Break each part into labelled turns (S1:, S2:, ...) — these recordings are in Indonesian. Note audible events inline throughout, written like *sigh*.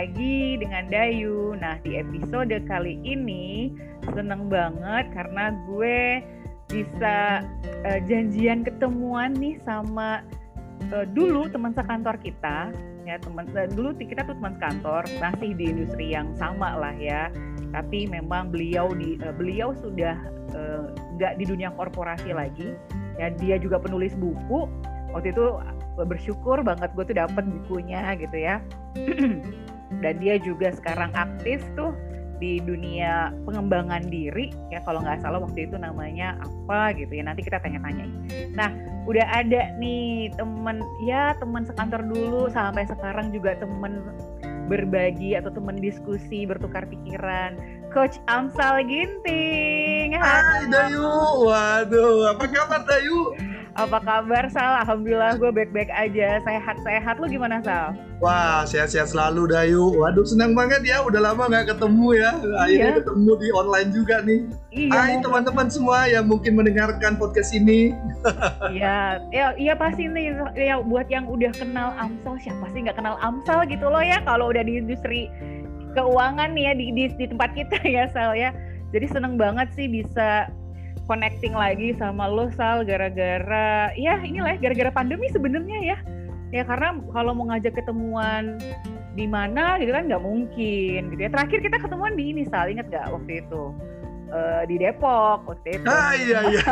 S1: lagi dengan Dayu. Nah, di episode kali ini seneng banget karena gue bisa uh, janjian ketemuan nih sama uh, dulu teman sekantor kita. Ya, teman uh, dulu kita tuh teman kantor, masih di industri yang sama lah ya. Tapi memang beliau di uh, beliau sudah nggak uh, di dunia korporasi lagi. Ya, dia juga penulis buku. Waktu itu bersyukur banget gue tuh dapet bukunya gitu ya *clears throat* dan dia juga sekarang aktif tuh di dunia pengembangan diri. Ya kalau nggak salah waktu itu namanya apa gitu ya. Nanti kita tanya-tanya nah udah ada nih temen ya teman sekantor dulu sampai sekarang juga temen berbagi atau temen diskusi bertukar pikiran. Coach Amsal Ginting
S2: Hai Dayu. Waduh apa kabar Dayu
S1: apa kabar Sal? Alhamdulillah gue baik-baik aja, sehat-sehat. Lu gimana Sal?
S2: Wah, sehat-sehat selalu Dayu. Waduh, senang banget ya. Udah lama nggak ketemu ya. Akhirnya iya. ketemu di online juga nih. Iya. Hai teman-teman semua yang mungkin mendengarkan podcast ini.
S1: Iya, ya, iya pasti nih. Ya buat yang udah kenal Amsal, siapa sih nggak kenal Amsal gitu loh ya? Kalau udah di industri keuangan nih ya di, di, di tempat kita *laughs* ya Sal ya. Jadi seneng banget sih bisa connecting lagi sama lo Sal gara-gara ya inilah gara-gara pandemi sebenarnya ya. Ya karena kalau mau ngajak ketemuan di mana gitu kan nggak mungkin gitu ya. Terakhir kita ketemuan di ini Sal inget nggak waktu itu? Uh, di Depok waktu itu.
S2: Ah iya iya.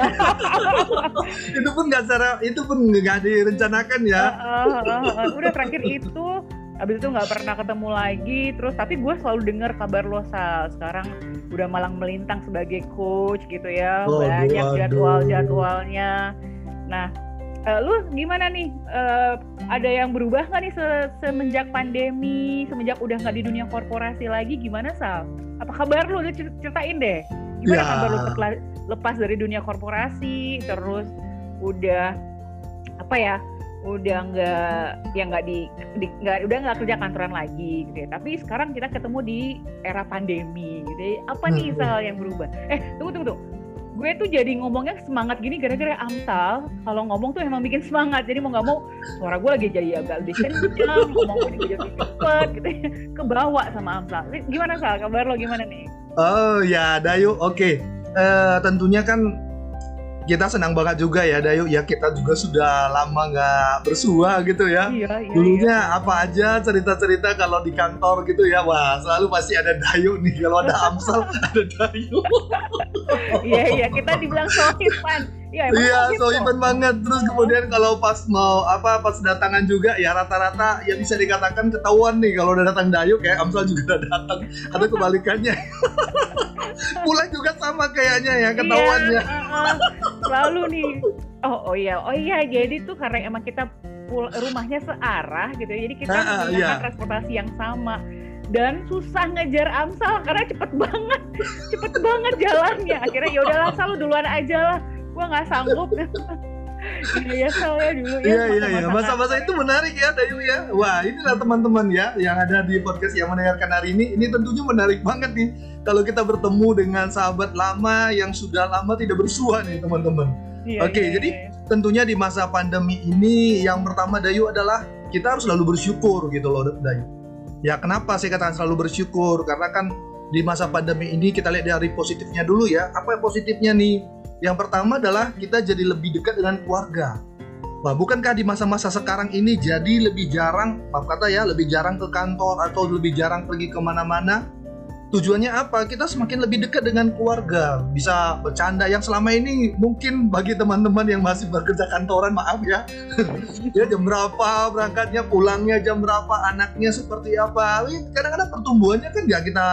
S2: *laughs* Itu pun nggak secara itu pun nggak direncanakan ya. Uh, uh,
S1: uh, uh, udah terakhir itu abis itu nggak pernah ketemu lagi. Terus tapi gue selalu dengar kabar lo Sal. Sekarang udah malang melintang sebagai coach gitu ya. Oh, banyak jadwal jadwalnya nah uh, lu gimana nih? Uh, ada yang berubah nggak nih se semenjak pandemi semenjak udah nggak di dunia korporasi lagi? Gimana Sal? Apa kabar lu? Ceritain deh. Gimana ya. kabar lu setelah lepas dari dunia korporasi terus udah apa ya udah nggak ya nggak di, di nggak udah nggak kerja kantoran lagi gitu ya. Tapi sekarang kita ketemu di era pandemi gitu ya. apa nih hmm. Yang berubah? Eh tunggu tunggu tunggu. Gue tuh jadi ngomongnya semangat gini gara-gara Amsal. Kalau ngomong tuh emang bikin semangat. Jadi mau nggak mau suara gue lagi jadi agak lebih kencang ngomong gue jadi cepet gitu ya. Kebawa sama Amsal. Gimana Sal? Kabar lo gimana nih?
S2: Oh ya Dayu oke. Okay. uh, eh, tentunya kan kita senang banget juga ya Dayu. Ya kita juga sudah lama nggak bersua gitu ya. Iya, iya, dulunya iya. apa aja cerita-cerita kalau di kantor gitu ya. Wah selalu pasti ada Dayu nih. Kalau ada Amsal *laughs* ada Dayu.
S1: Iya iya. Kita dibilang sohiban
S2: Iya, iya sohiban banget. Terus kemudian kalau pas mau apa pas datangan juga ya rata-rata ya bisa dikatakan ketahuan nih kalau udah datang Dayu kayak Amsal juga udah datang. Ada kebalikannya. *laughs* Pulang juga sama kayaknya ya ketahuannya. Iya, uh,
S1: uh selalu nih oh oh iya oh iya jadi tuh karena emang kita pul rumahnya searah gitu ya, jadi kita uh, menggunakan iya. transportasi yang sama dan susah ngejar Amsal karena cepet banget cepet banget jalannya akhirnya ya udahlah selalu duluan aja lah gua nggak sanggup *laughs* Iya saya dulu ya.
S2: Iya iya iya. Masa-masa itu menarik ya Dayu ya. Wah inilah teman-teman ya yang ada di podcast yang mendengarkan hari ini. Ini tentunya menarik banget nih kalau kita bertemu dengan sahabat lama yang sudah lama tidak bersua nih teman-teman. Iya, Oke iya, jadi iya. tentunya di masa pandemi ini yang pertama Dayu adalah kita harus selalu bersyukur gitu loh Dayu. Ya kenapa saya katakan selalu bersyukur karena kan di masa pandemi ini kita lihat dari positifnya dulu ya. Apa yang positifnya nih? Yang pertama adalah kita jadi lebih dekat dengan keluarga. Wah, bukankah di masa-masa sekarang ini jadi lebih jarang, maaf kata ya, lebih jarang ke kantor atau lebih jarang pergi ke mana-mana? Tujuannya apa? Kita semakin lebih dekat dengan keluarga, bisa bercanda yang selama ini mungkin bagi teman-teman yang masih bekerja kantoran, maaf ya, *laughs* ya jam berapa berangkatnya, pulangnya jam berapa, anaknya seperti apa. Kadang-kadang pertumbuhannya kan nggak kita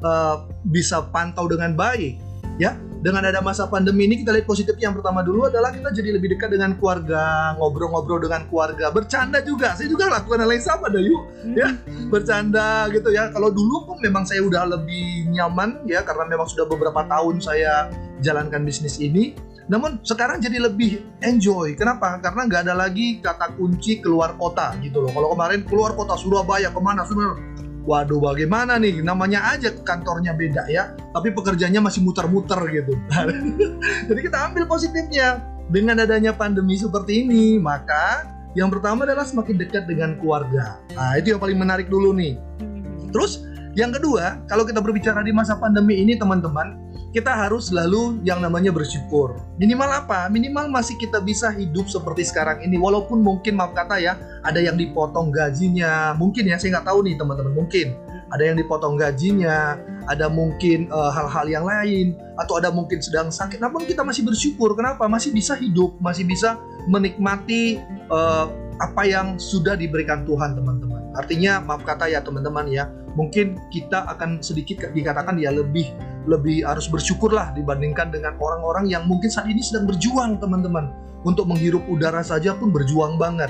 S2: uh, bisa pantau dengan baik, ya dengan ada masa pandemi ini kita lihat positifnya yang pertama dulu adalah kita jadi lebih dekat dengan keluarga ngobrol-ngobrol dengan keluarga. Bercanda juga. Saya juga lakukan hal yang sama dah yuk hmm. ya bercanda gitu ya. Kalau dulu pun memang saya udah lebih nyaman ya karena memang sudah beberapa tahun saya jalankan bisnis ini. Namun sekarang jadi lebih enjoy. Kenapa? Karena nggak ada lagi kata kunci keluar kota gitu loh. Kalau kemarin keluar kota Surabaya ke mana? Surabaya Waduh bagaimana nih? Namanya aja kantornya beda ya tapi pekerjaannya masih muter-muter gitu. *laughs* Jadi kita ambil positifnya. Dengan adanya pandemi seperti ini maka yang pertama adalah semakin dekat dengan keluarga. Nah itu yang paling menarik dulu nih. Terus yang kedua, kalau kita berbicara di masa pandemi ini teman-teman, kita harus selalu yang namanya bersyukur. Minimal apa? Minimal masih kita bisa hidup seperti sekarang ini. Walaupun mungkin maaf kata ya, ada yang dipotong gajinya. Mungkin ya, saya nggak tahu nih teman-teman. Mungkin ada yang dipotong gajinya, ada mungkin eh, hal-hal yang lain, atau ada mungkin sedang sakit. Namun kita masih bersyukur. Kenapa? Masih bisa hidup, masih bisa menikmati uh, apa yang sudah diberikan Tuhan teman-teman. Artinya maaf kata ya teman-teman ya, mungkin kita akan sedikit dikatakan ya lebih lebih harus bersyukurlah dibandingkan dengan orang-orang yang mungkin saat ini sedang berjuang teman-teman. Untuk menghirup udara saja pun berjuang banget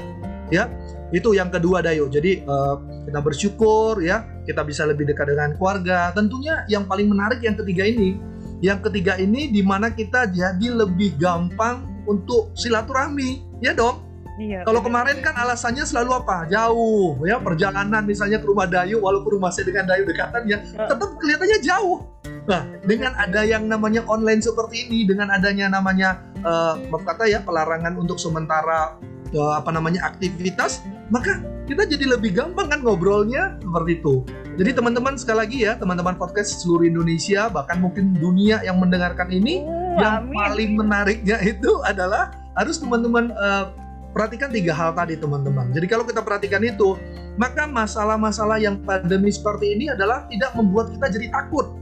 S2: ya. Itu yang kedua Dayo. Jadi uh, kita bersyukur ya. Kita bisa lebih dekat dengan keluarga. Tentunya yang paling menarik yang ketiga ini yang ketiga ini di mana kita jadi lebih gampang untuk silaturahmi ya dong Iya, Kalau kemarin kan alasannya selalu apa? Jauh, ya perjalanan misalnya ke rumah Dayu, walaupun rumah saya dengan Dayu dekatan ya, tetap kelihatannya jauh. Nah, dengan ada yang namanya online seperti ini, dengan adanya namanya uh, kata ya pelarangan untuk sementara uh, apa namanya aktivitas, maka kita jadi lebih gampang kan ngobrolnya seperti itu. Jadi teman-teman sekali lagi ya, teman-teman podcast seluruh Indonesia bahkan mungkin dunia yang mendengarkan ini, uh, yang amin. paling menariknya itu adalah harus teman-teman uh, perhatikan tiga hal tadi teman-teman. Jadi kalau kita perhatikan itu, maka masalah-masalah yang pandemi seperti ini adalah tidak membuat kita jadi takut.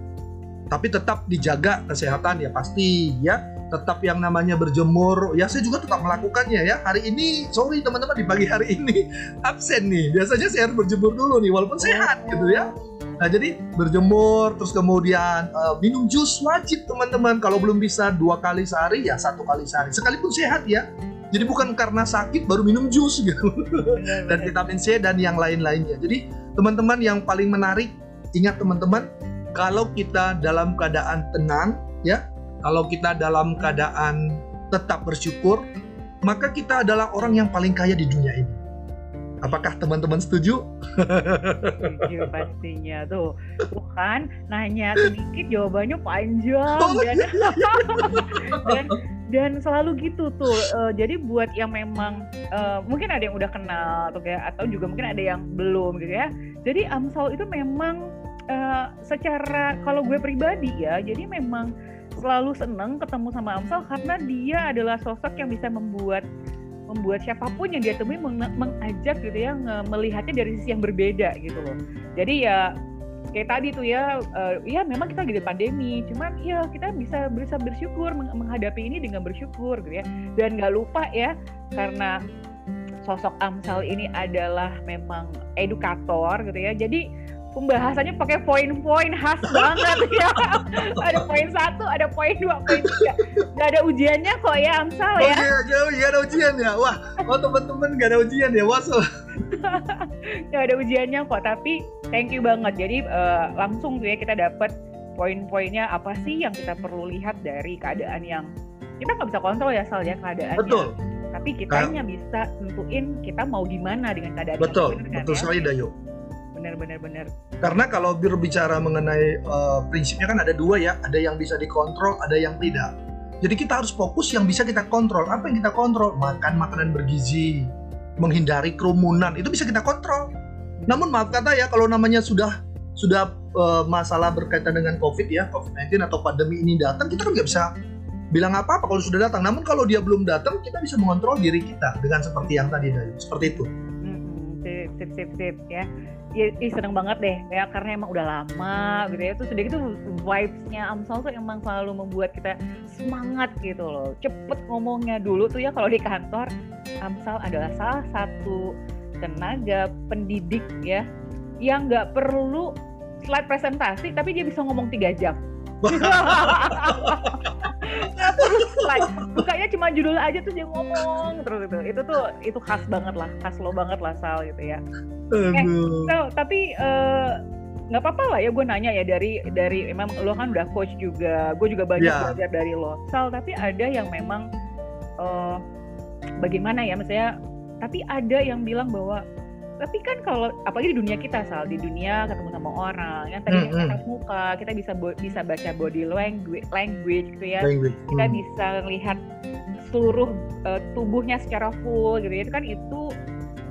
S2: Tapi tetap dijaga kesehatan ya pasti ya. Tetap yang namanya berjemur ya saya juga tetap melakukannya ya. Hari ini sorry teman-teman di pagi hari ini *laughs* absen nih. Biasanya saya harus berjemur dulu nih walaupun sehat gitu ya. Nah jadi berjemur terus kemudian uh, minum jus wajib teman-teman. Kalau belum bisa dua kali sehari ya satu kali sehari. Sekalipun sehat ya jadi bukan karena sakit baru minum jus gitu. *laughs* Dan vitamin C dan yang lain-lainnya. Jadi teman-teman yang paling menarik ingat teman-teman kalau kita dalam keadaan tenang ya kalau kita dalam keadaan tetap bersyukur maka kita adalah orang yang paling kaya di dunia ini Apakah teman-teman setuju?
S1: Setuju pastinya tuh. Bukan nanya sedikit jawabannya panjang oh, dan, iya. *laughs* dan dan selalu gitu tuh. Uh, jadi buat yang memang uh, mungkin ada yang udah kenal atau kayak atau juga mungkin ada yang belum gitu ya. Jadi Amsal itu memang uh, secara kalau gue pribadi ya jadi memang selalu seneng ketemu sama Amsal karena dia adalah sosok yang bisa membuat membuat siapa pun yang dia temui meng mengajak gitu ya melihatnya dari sisi yang berbeda gitu loh. Jadi ya kayak tadi tuh ya uh, ya memang kita lagi di pandemi cuman ya kita bisa bisa bersyukur meng menghadapi ini dengan bersyukur gitu ya. Dan nggak lupa ya karena sosok Amsal ini adalah memang edukator gitu ya. Jadi pembahasannya pakai poin-poin khas banget *laughs* ya. ada poin satu, ada poin dua, poin tiga. Gak ada ujiannya kok ya Amsal ya.
S2: Oh iya, gak, gak ada ujian ya. Wah, oh teman-teman gak ada ujian ya. Wah, so. *laughs*
S1: gak ada ujiannya kok, tapi thank you banget. Jadi uh, langsung tuh ya kita dapat poin-poinnya apa sih yang kita perlu lihat dari keadaan yang kita nggak bisa kontrol ya Sal ya keadaannya.
S2: Betul.
S1: Tapi kita hanya bisa tentuin kita mau gimana dengan keadaan
S2: betul. Betul, betul ya? sekali Dayu
S1: benar-benar benar.
S2: Karena kalau berbicara mengenai uh, prinsipnya kan ada dua ya, ada yang bisa dikontrol, ada yang tidak. Jadi kita harus fokus yang bisa kita kontrol. Apa yang kita kontrol? Makan makanan bergizi, menghindari kerumunan, itu bisa kita kontrol. Namun maaf kata ya, kalau namanya sudah sudah uh, masalah berkaitan dengan COVID ya, COVID-19 atau pandemi ini datang, kita kan nggak bisa bilang apa-apa kalau sudah datang. Namun kalau dia belum datang, kita bisa mengontrol diri kita dengan seperti yang tadi dari seperti itu.
S1: Sip, sip, sip, sip ya ya, ya seneng banget deh. Ya karena emang udah lama gitu ya. Terus udah gitu vibesnya Amsal tuh emang selalu membuat kita semangat gitu loh. Cepet ngomongnya. Dulu tuh ya kalau di kantor Amsal adalah salah satu tenaga pendidik ya yang nggak perlu slide presentasi tapi dia bisa ngomong tiga jam nggak perlu slide bukanya cuma judul aja tuh dia ngomong terus itu itu tuh itu khas banget lah khas lo banget lah Sal gitu ya. Eh, so, tapi uh, nggak apa-apa lah ya gue nanya ya dari dari emang lo kan udah coach juga gue juga banyak yeah. belajar dari lo. Sal tapi ada yang memang uh, bagaimana ya misalnya tapi ada yang bilang bahwa tapi kan kalau apalagi di dunia kita sal di dunia ketemu sama orang yang tadi mm -hmm. muka kita bisa bisa baca body language language gitu ya language. kita mm. bisa lihat seluruh uh, tubuhnya secara full gitu ya itu kan itu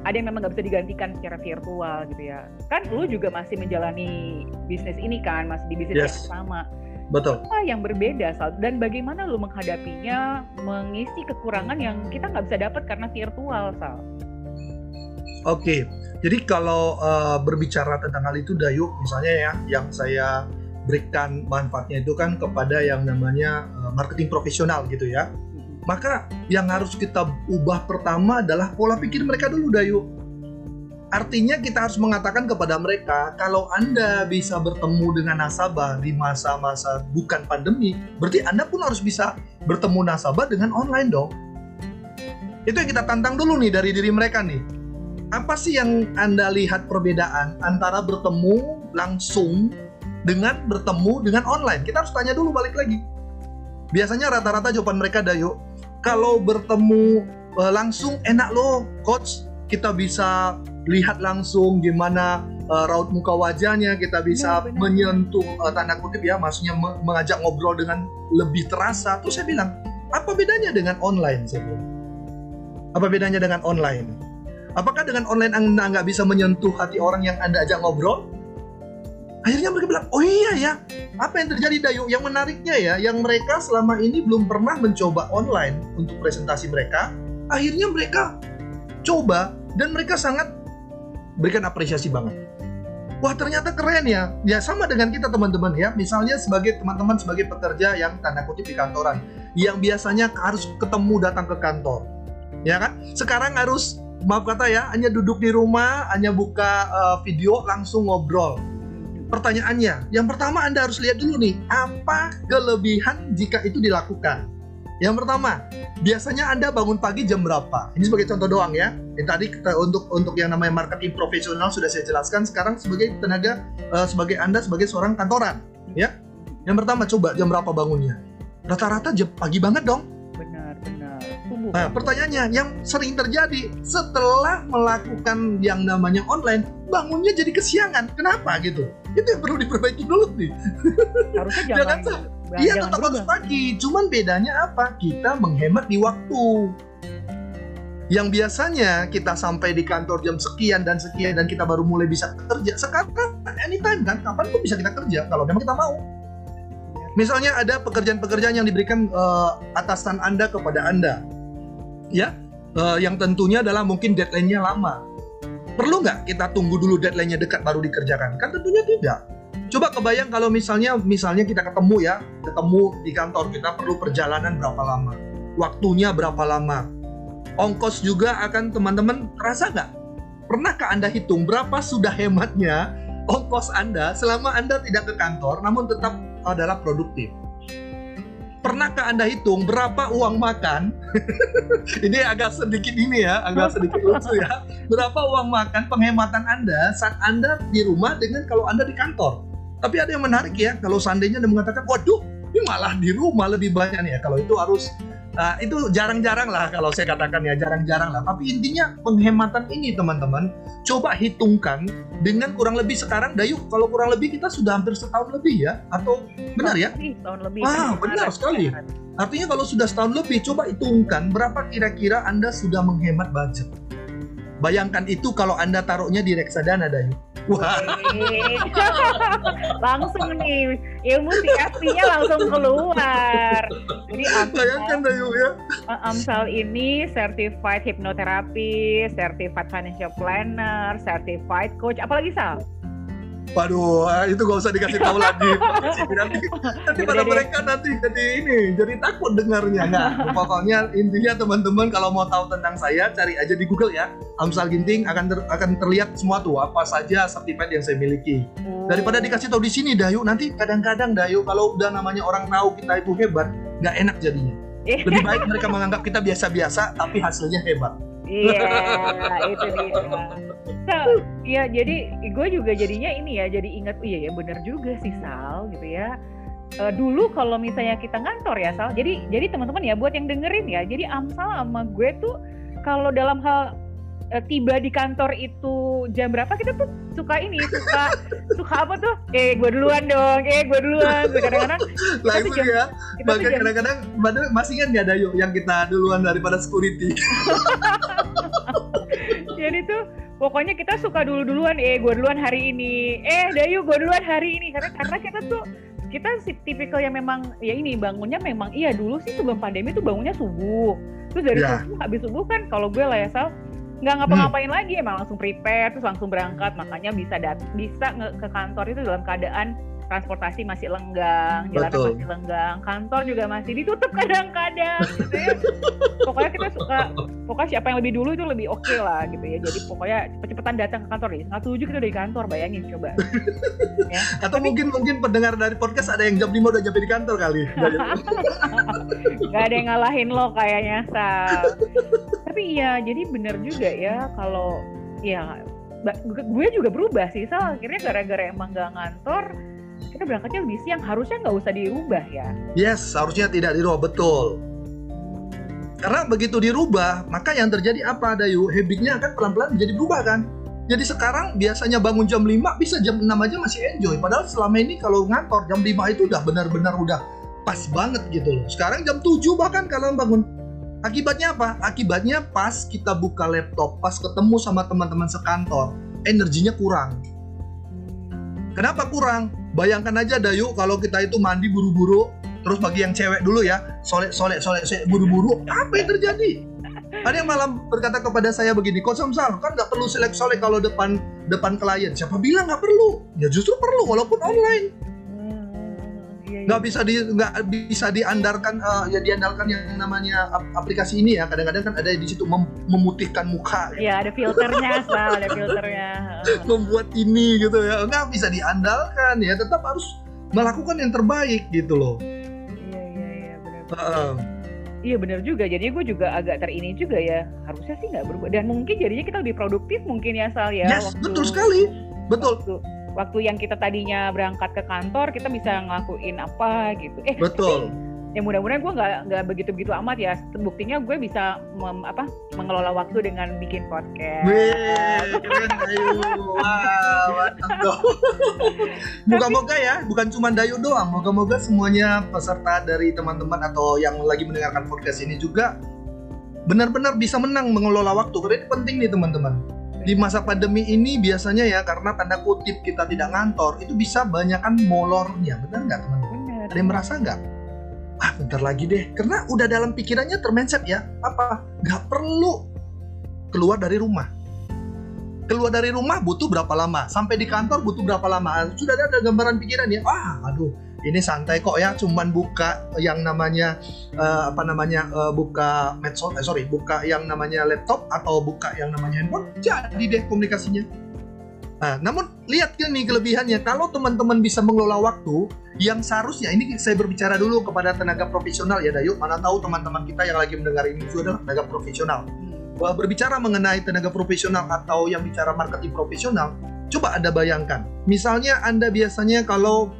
S1: ada yang memang nggak bisa digantikan secara virtual gitu ya. Kan lu juga masih menjalani bisnis ini kan, masih di bisnis yes. yang sama.
S2: Betul.
S1: Apa yang berbeda Sal? Dan bagaimana lu menghadapinya, mengisi kekurangan yang kita nggak bisa dapat karena virtual Sal?
S2: Oke, jadi kalau uh, berbicara tentang hal itu Dayu, misalnya ya, yang saya berikan manfaatnya itu kan kepada yang namanya uh, marketing profesional gitu ya. Maka yang harus kita ubah pertama adalah pola pikir mereka dulu Dayu. Artinya kita harus mengatakan kepada mereka kalau Anda bisa bertemu dengan nasabah di masa-masa bukan pandemi, berarti Anda pun harus bisa bertemu nasabah dengan online dong. Itu yang kita tantang dulu nih dari diri mereka nih apa sih yang Anda lihat perbedaan antara bertemu langsung dengan bertemu dengan online? Kita harus tanya dulu balik lagi. Biasanya rata-rata jawaban mereka Dayo, kalau bertemu uh, langsung enak loh, coach. Kita bisa lihat langsung gimana uh, raut muka wajahnya, kita bisa ya, menyentuh uh, tanda kutip ya, maksudnya mengajak ngobrol dengan lebih terasa. Terus saya bilang, apa bedanya dengan online? Saya bilang, apa bedanya dengan online? Apakah dengan online Anda nggak bisa menyentuh hati orang yang Anda ajak ngobrol? Akhirnya mereka bilang, oh iya ya, apa yang terjadi Dayu? Yang menariknya ya, yang mereka selama ini belum pernah mencoba online untuk presentasi mereka, akhirnya mereka coba dan mereka sangat berikan apresiasi banget. Wah ternyata keren ya, ya sama dengan kita teman-teman ya. Misalnya sebagai teman-teman sebagai pekerja yang tanda kutip di kantoran, yang biasanya harus ketemu datang ke kantor, ya kan? Sekarang harus maaf kata ya, hanya duduk di rumah, hanya buka uh, video, langsung ngobrol. Pertanyaannya, yang pertama Anda harus lihat dulu nih, apa kelebihan jika itu dilakukan? Yang pertama, biasanya Anda bangun pagi jam berapa? Ini sebagai contoh doang ya. Yang tadi kita, untuk untuk yang namanya marketing profesional sudah saya jelaskan. Sekarang sebagai tenaga, uh, sebagai Anda sebagai seorang kantoran, ya. Yang pertama, coba jam berapa bangunnya? Rata-rata jam pagi banget dong Nah, pertanyaannya yang sering terjadi setelah melakukan yang namanya online, bangunnya jadi kesiangan. Kenapa gitu? Itu yang perlu diperbaiki dulu nih. Harusnya *laughs* jangan Iya tetap harus pagi, cuman bedanya apa? Kita menghemat di waktu. Yang biasanya kita sampai di kantor jam sekian dan sekian dan kita baru mulai bisa kerja. Sekarang kan anytime kan, kapan pun bisa kita kerja kalau memang kita mau. Misalnya ada pekerjaan-pekerjaan yang diberikan uh, atasan Anda kepada Anda ya uh, yang tentunya adalah mungkin deadline-nya lama. Perlu nggak kita tunggu dulu deadline-nya dekat baru dikerjakan? Kan tentunya tidak. Coba kebayang kalau misalnya misalnya kita ketemu ya, ketemu di kantor kita perlu perjalanan berapa lama, waktunya berapa lama, ongkos juga akan teman-teman terasa nggak? Pernahkah anda hitung berapa sudah hematnya ongkos anda selama anda tidak ke kantor, namun tetap adalah produktif? Pernahkah Anda hitung berapa uang makan? *laughs* ini agak sedikit ini ya, agak sedikit lucu ya. Berapa uang makan penghematan Anda saat Anda di rumah dengan kalau Anda di kantor? Tapi ada yang menarik ya, kalau seandainya Anda mengatakan, waduh, ini malah di rumah lebih banyak nih ya. Kalau itu harus uh, itu jarang-jarang lah kalau saya katakan ya jarang-jarang lah. Tapi intinya penghematan ini teman-teman coba hitungkan dengan kurang lebih sekarang Dayu kalau kurang lebih kita sudah hampir setahun lebih ya atau benar ya?
S1: Setahun lebih.
S2: Ah benar sekali. Artinya kalau sudah setahun lebih coba hitungkan berapa kira-kira Anda sudah menghemat budget. Bayangkan itu kalau Anda taruhnya di reksadana Dayu Wah.
S1: langsung nih ilmu CFP-nya langsung keluar.
S2: Jadi Amsal, ya.
S1: Amsal ini certified hypnotherapy, certified financial planner, certified coach, apalagi Sal?
S2: Waduh, ah, itu gak usah dikasih tahu lagi. nanti nanti pada mereka nanti jadi ini, jadi takut dengarnya. Nah, pokoknya intinya teman-teman kalau mau tahu tentang saya, cari aja di Google ya. Amsal Ginting akan ter, akan terlihat semua tuh apa saja sertifikat yang saya miliki. Daripada dikasih tahu di sini, Dayu, nanti kadang-kadang Dayu kalau udah namanya orang tahu kita itu hebat, nggak enak jadinya. Lebih baik mereka menganggap kita biasa-biasa, tapi hasilnya hebat.
S1: Iya, *laughs* itu dia. So, ya jadi gue juga jadinya ini ya, jadi ingat, oh iya ya bener juga sih Sal gitu ya. Uh, dulu kalau misalnya kita ngantor ya Sal, jadi jadi teman-teman ya buat yang dengerin ya, jadi Amsal sama gue tuh kalau dalam hal uh, tiba di kantor itu jam berapa? Kita tuh suka ini suka suka apa tuh? Eh gue duluan dong eh gue duluan. Kadang-kadang
S2: langsung jam, ya bahkan kadang-kadang masih kan ada yuk yang kita duluan daripada security? *laughs*
S1: Jadi tuh pokoknya kita suka dulu duluan eh gue duluan hari ini. Eh Dayu gue duluan hari ini. Karena karena kita tuh kita si tipikal yang memang ya ini bangunnya memang iya dulu sih sebelum pandemi tuh bangunnya subuh. Terus dari yeah. subuh habis subuh kan kalau gue lah ya Sal nggak ngapa-ngapain hmm. lagi emang langsung prepare terus langsung berangkat makanya bisa dat bisa ke kantor itu dalam keadaan transportasi masih lenggang, jalan masih lenggang, kantor juga masih ditutup kadang-kadang *laughs* gitu ya. pokoknya kita suka, pokoknya siapa yang lebih dulu itu lebih oke okay lah gitu ya. Jadi pokoknya cepet-cepetan datang ke kantor nih. Setengah tujuh kita udah di kantor, bayangin coba. *laughs*
S2: ya. Atau Tapi, mungkin mungkin pendengar dari podcast ada yang jam lima udah nyampe di kantor kali. *laughs*
S1: Gak ada yang ngalahin lo kayaknya, Sal. Tapi iya, jadi bener juga ya kalau ya gue juga berubah sih, Sal. Akhirnya gara-gara emang gak ngantor, kita berangkatnya lebih siang. Harusnya nggak usah dirubah ya?
S2: Yes harusnya tidak dirubah betul. Karena begitu dirubah maka yang terjadi apa ada yuk habitnya akan pelan-pelan menjadi berubah kan? Jadi sekarang biasanya bangun jam 5 bisa jam 6 aja masih enjoy. Padahal selama ini kalau ngantor jam 5 itu udah benar-benar udah pas banget gitu loh. Sekarang jam 7 bahkan kalau bangun Akibatnya apa? Akibatnya pas kita buka laptop, pas ketemu sama teman-teman sekantor, energinya kurang. Kenapa kurang? Bayangkan aja Dayu kalau kita itu mandi buru-buru, terus bagi yang cewek dulu ya, solek solek solek solek buru-buru, apa yang terjadi? Ada yang malam berkata kepada saya begini, kok Samsal kan nggak perlu selek solek kalau depan depan klien. Siapa bilang nggak perlu? Ya justru perlu walaupun online iya, iya. nggak bisa di nggak bisa diandalkan uh, ya diandalkan yang namanya aplikasi ini ya. Kadang-kadang kan ada di situ mem memutihkan muka
S1: ya. Ada filternya *laughs* ada filternya. *laughs*
S2: Membuat ini gitu ya. Nggak bisa diandalkan ya. Tetap harus melakukan yang terbaik gitu loh.
S1: Iya iya iya benar. Uh, Iya benar juga, jadi gue juga agak terini juga ya. Harusnya sih nggak berubah dan mungkin jadinya kita lebih produktif mungkin ya Sal ya.
S2: Yes, waktu, betul sekali, betul. Waktu,
S1: waktu yang kita tadinya berangkat ke kantor kita bisa ngelakuin apa gitu. Eh
S2: betul.
S1: ya mudah-mudahan gue nggak nggak begitu begitu amat ya. Buktinya gue bisa mem, apa mengelola waktu dengan bikin podcast. *laughs*
S2: Moga-moga ya bukan cuma Dayu doang. Moga-moga semuanya peserta dari teman-teman atau yang lagi mendengarkan podcast ini juga benar-benar bisa menang mengelola waktu. Karena ini penting nih teman-teman di masa pandemi ini biasanya ya karena tanda kutip kita tidak ngantor itu bisa banyakkan molornya. Benar nggak teman-teman? Ada yang merasa nggak? Ah bentar lagi deh. Karena udah dalam pikirannya termindset ya apa? Nggak perlu keluar dari rumah. Keluar dari rumah butuh berapa lama? Sampai di kantor butuh berapa lama? Sudah ada gambaran pikiran ya? Ah aduh ini santai kok ya cuman buka yang namanya uh, apa namanya uh, buka medsos eh, sorry buka yang namanya laptop atau buka yang namanya handphone jadi deh komunikasinya. Nah, namun lihat kan nih kelebihannya. Kalau teman-teman bisa mengelola waktu yang seharusnya ini saya berbicara dulu kepada tenaga profesional ya Dayu. Mana tahu teman-teman kita yang lagi mendengar ini itu adalah tenaga profesional. Bahwa berbicara mengenai tenaga profesional atau yang bicara marketing profesional coba Anda bayangkan. Misalnya Anda biasanya kalau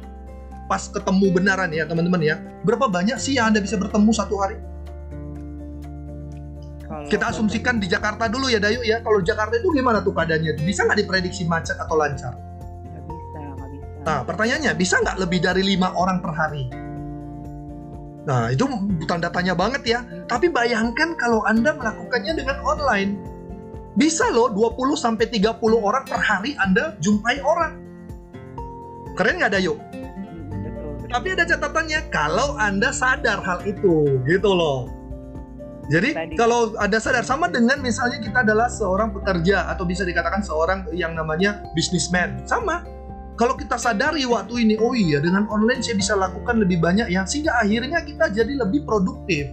S2: pas ketemu benaran ya teman-teman ya. Berapa banyak sih yang anda bisa bertemu satu hari? Kalau kita asumsikan di Jakarta dulu ya Dayu ya. Kalau Jakarta itu gimana tuh keadaannya? Bisa nggak diprediksi macet atau lancar?
S1: Nggak bisa nggak bisa.
S2: Nah pertanyaannya bisa nggak lebih dari lima orang per hari? Nah itu tanda tanya banget ya. Tapi bayangkan kalau anda melakukannya dengan online. Bisa loh 20 sampai 30 orang per hari anda jumpai orang. Keren nggak Dayu tapi ada catatannya kalau Anda sadar hal itu, gitu loh. Jadi Tadi. kalau ada sadar sama dengan misalnya kita adalah seorang pekerja atau bisa dikatakan seorang yang namanya businessman, sama. Kalau kita sadari waktu ini, oh iya dengan online saya bisa lakukan lebih banyak ya, sehingga akhirnya kita jadi lebih produktif.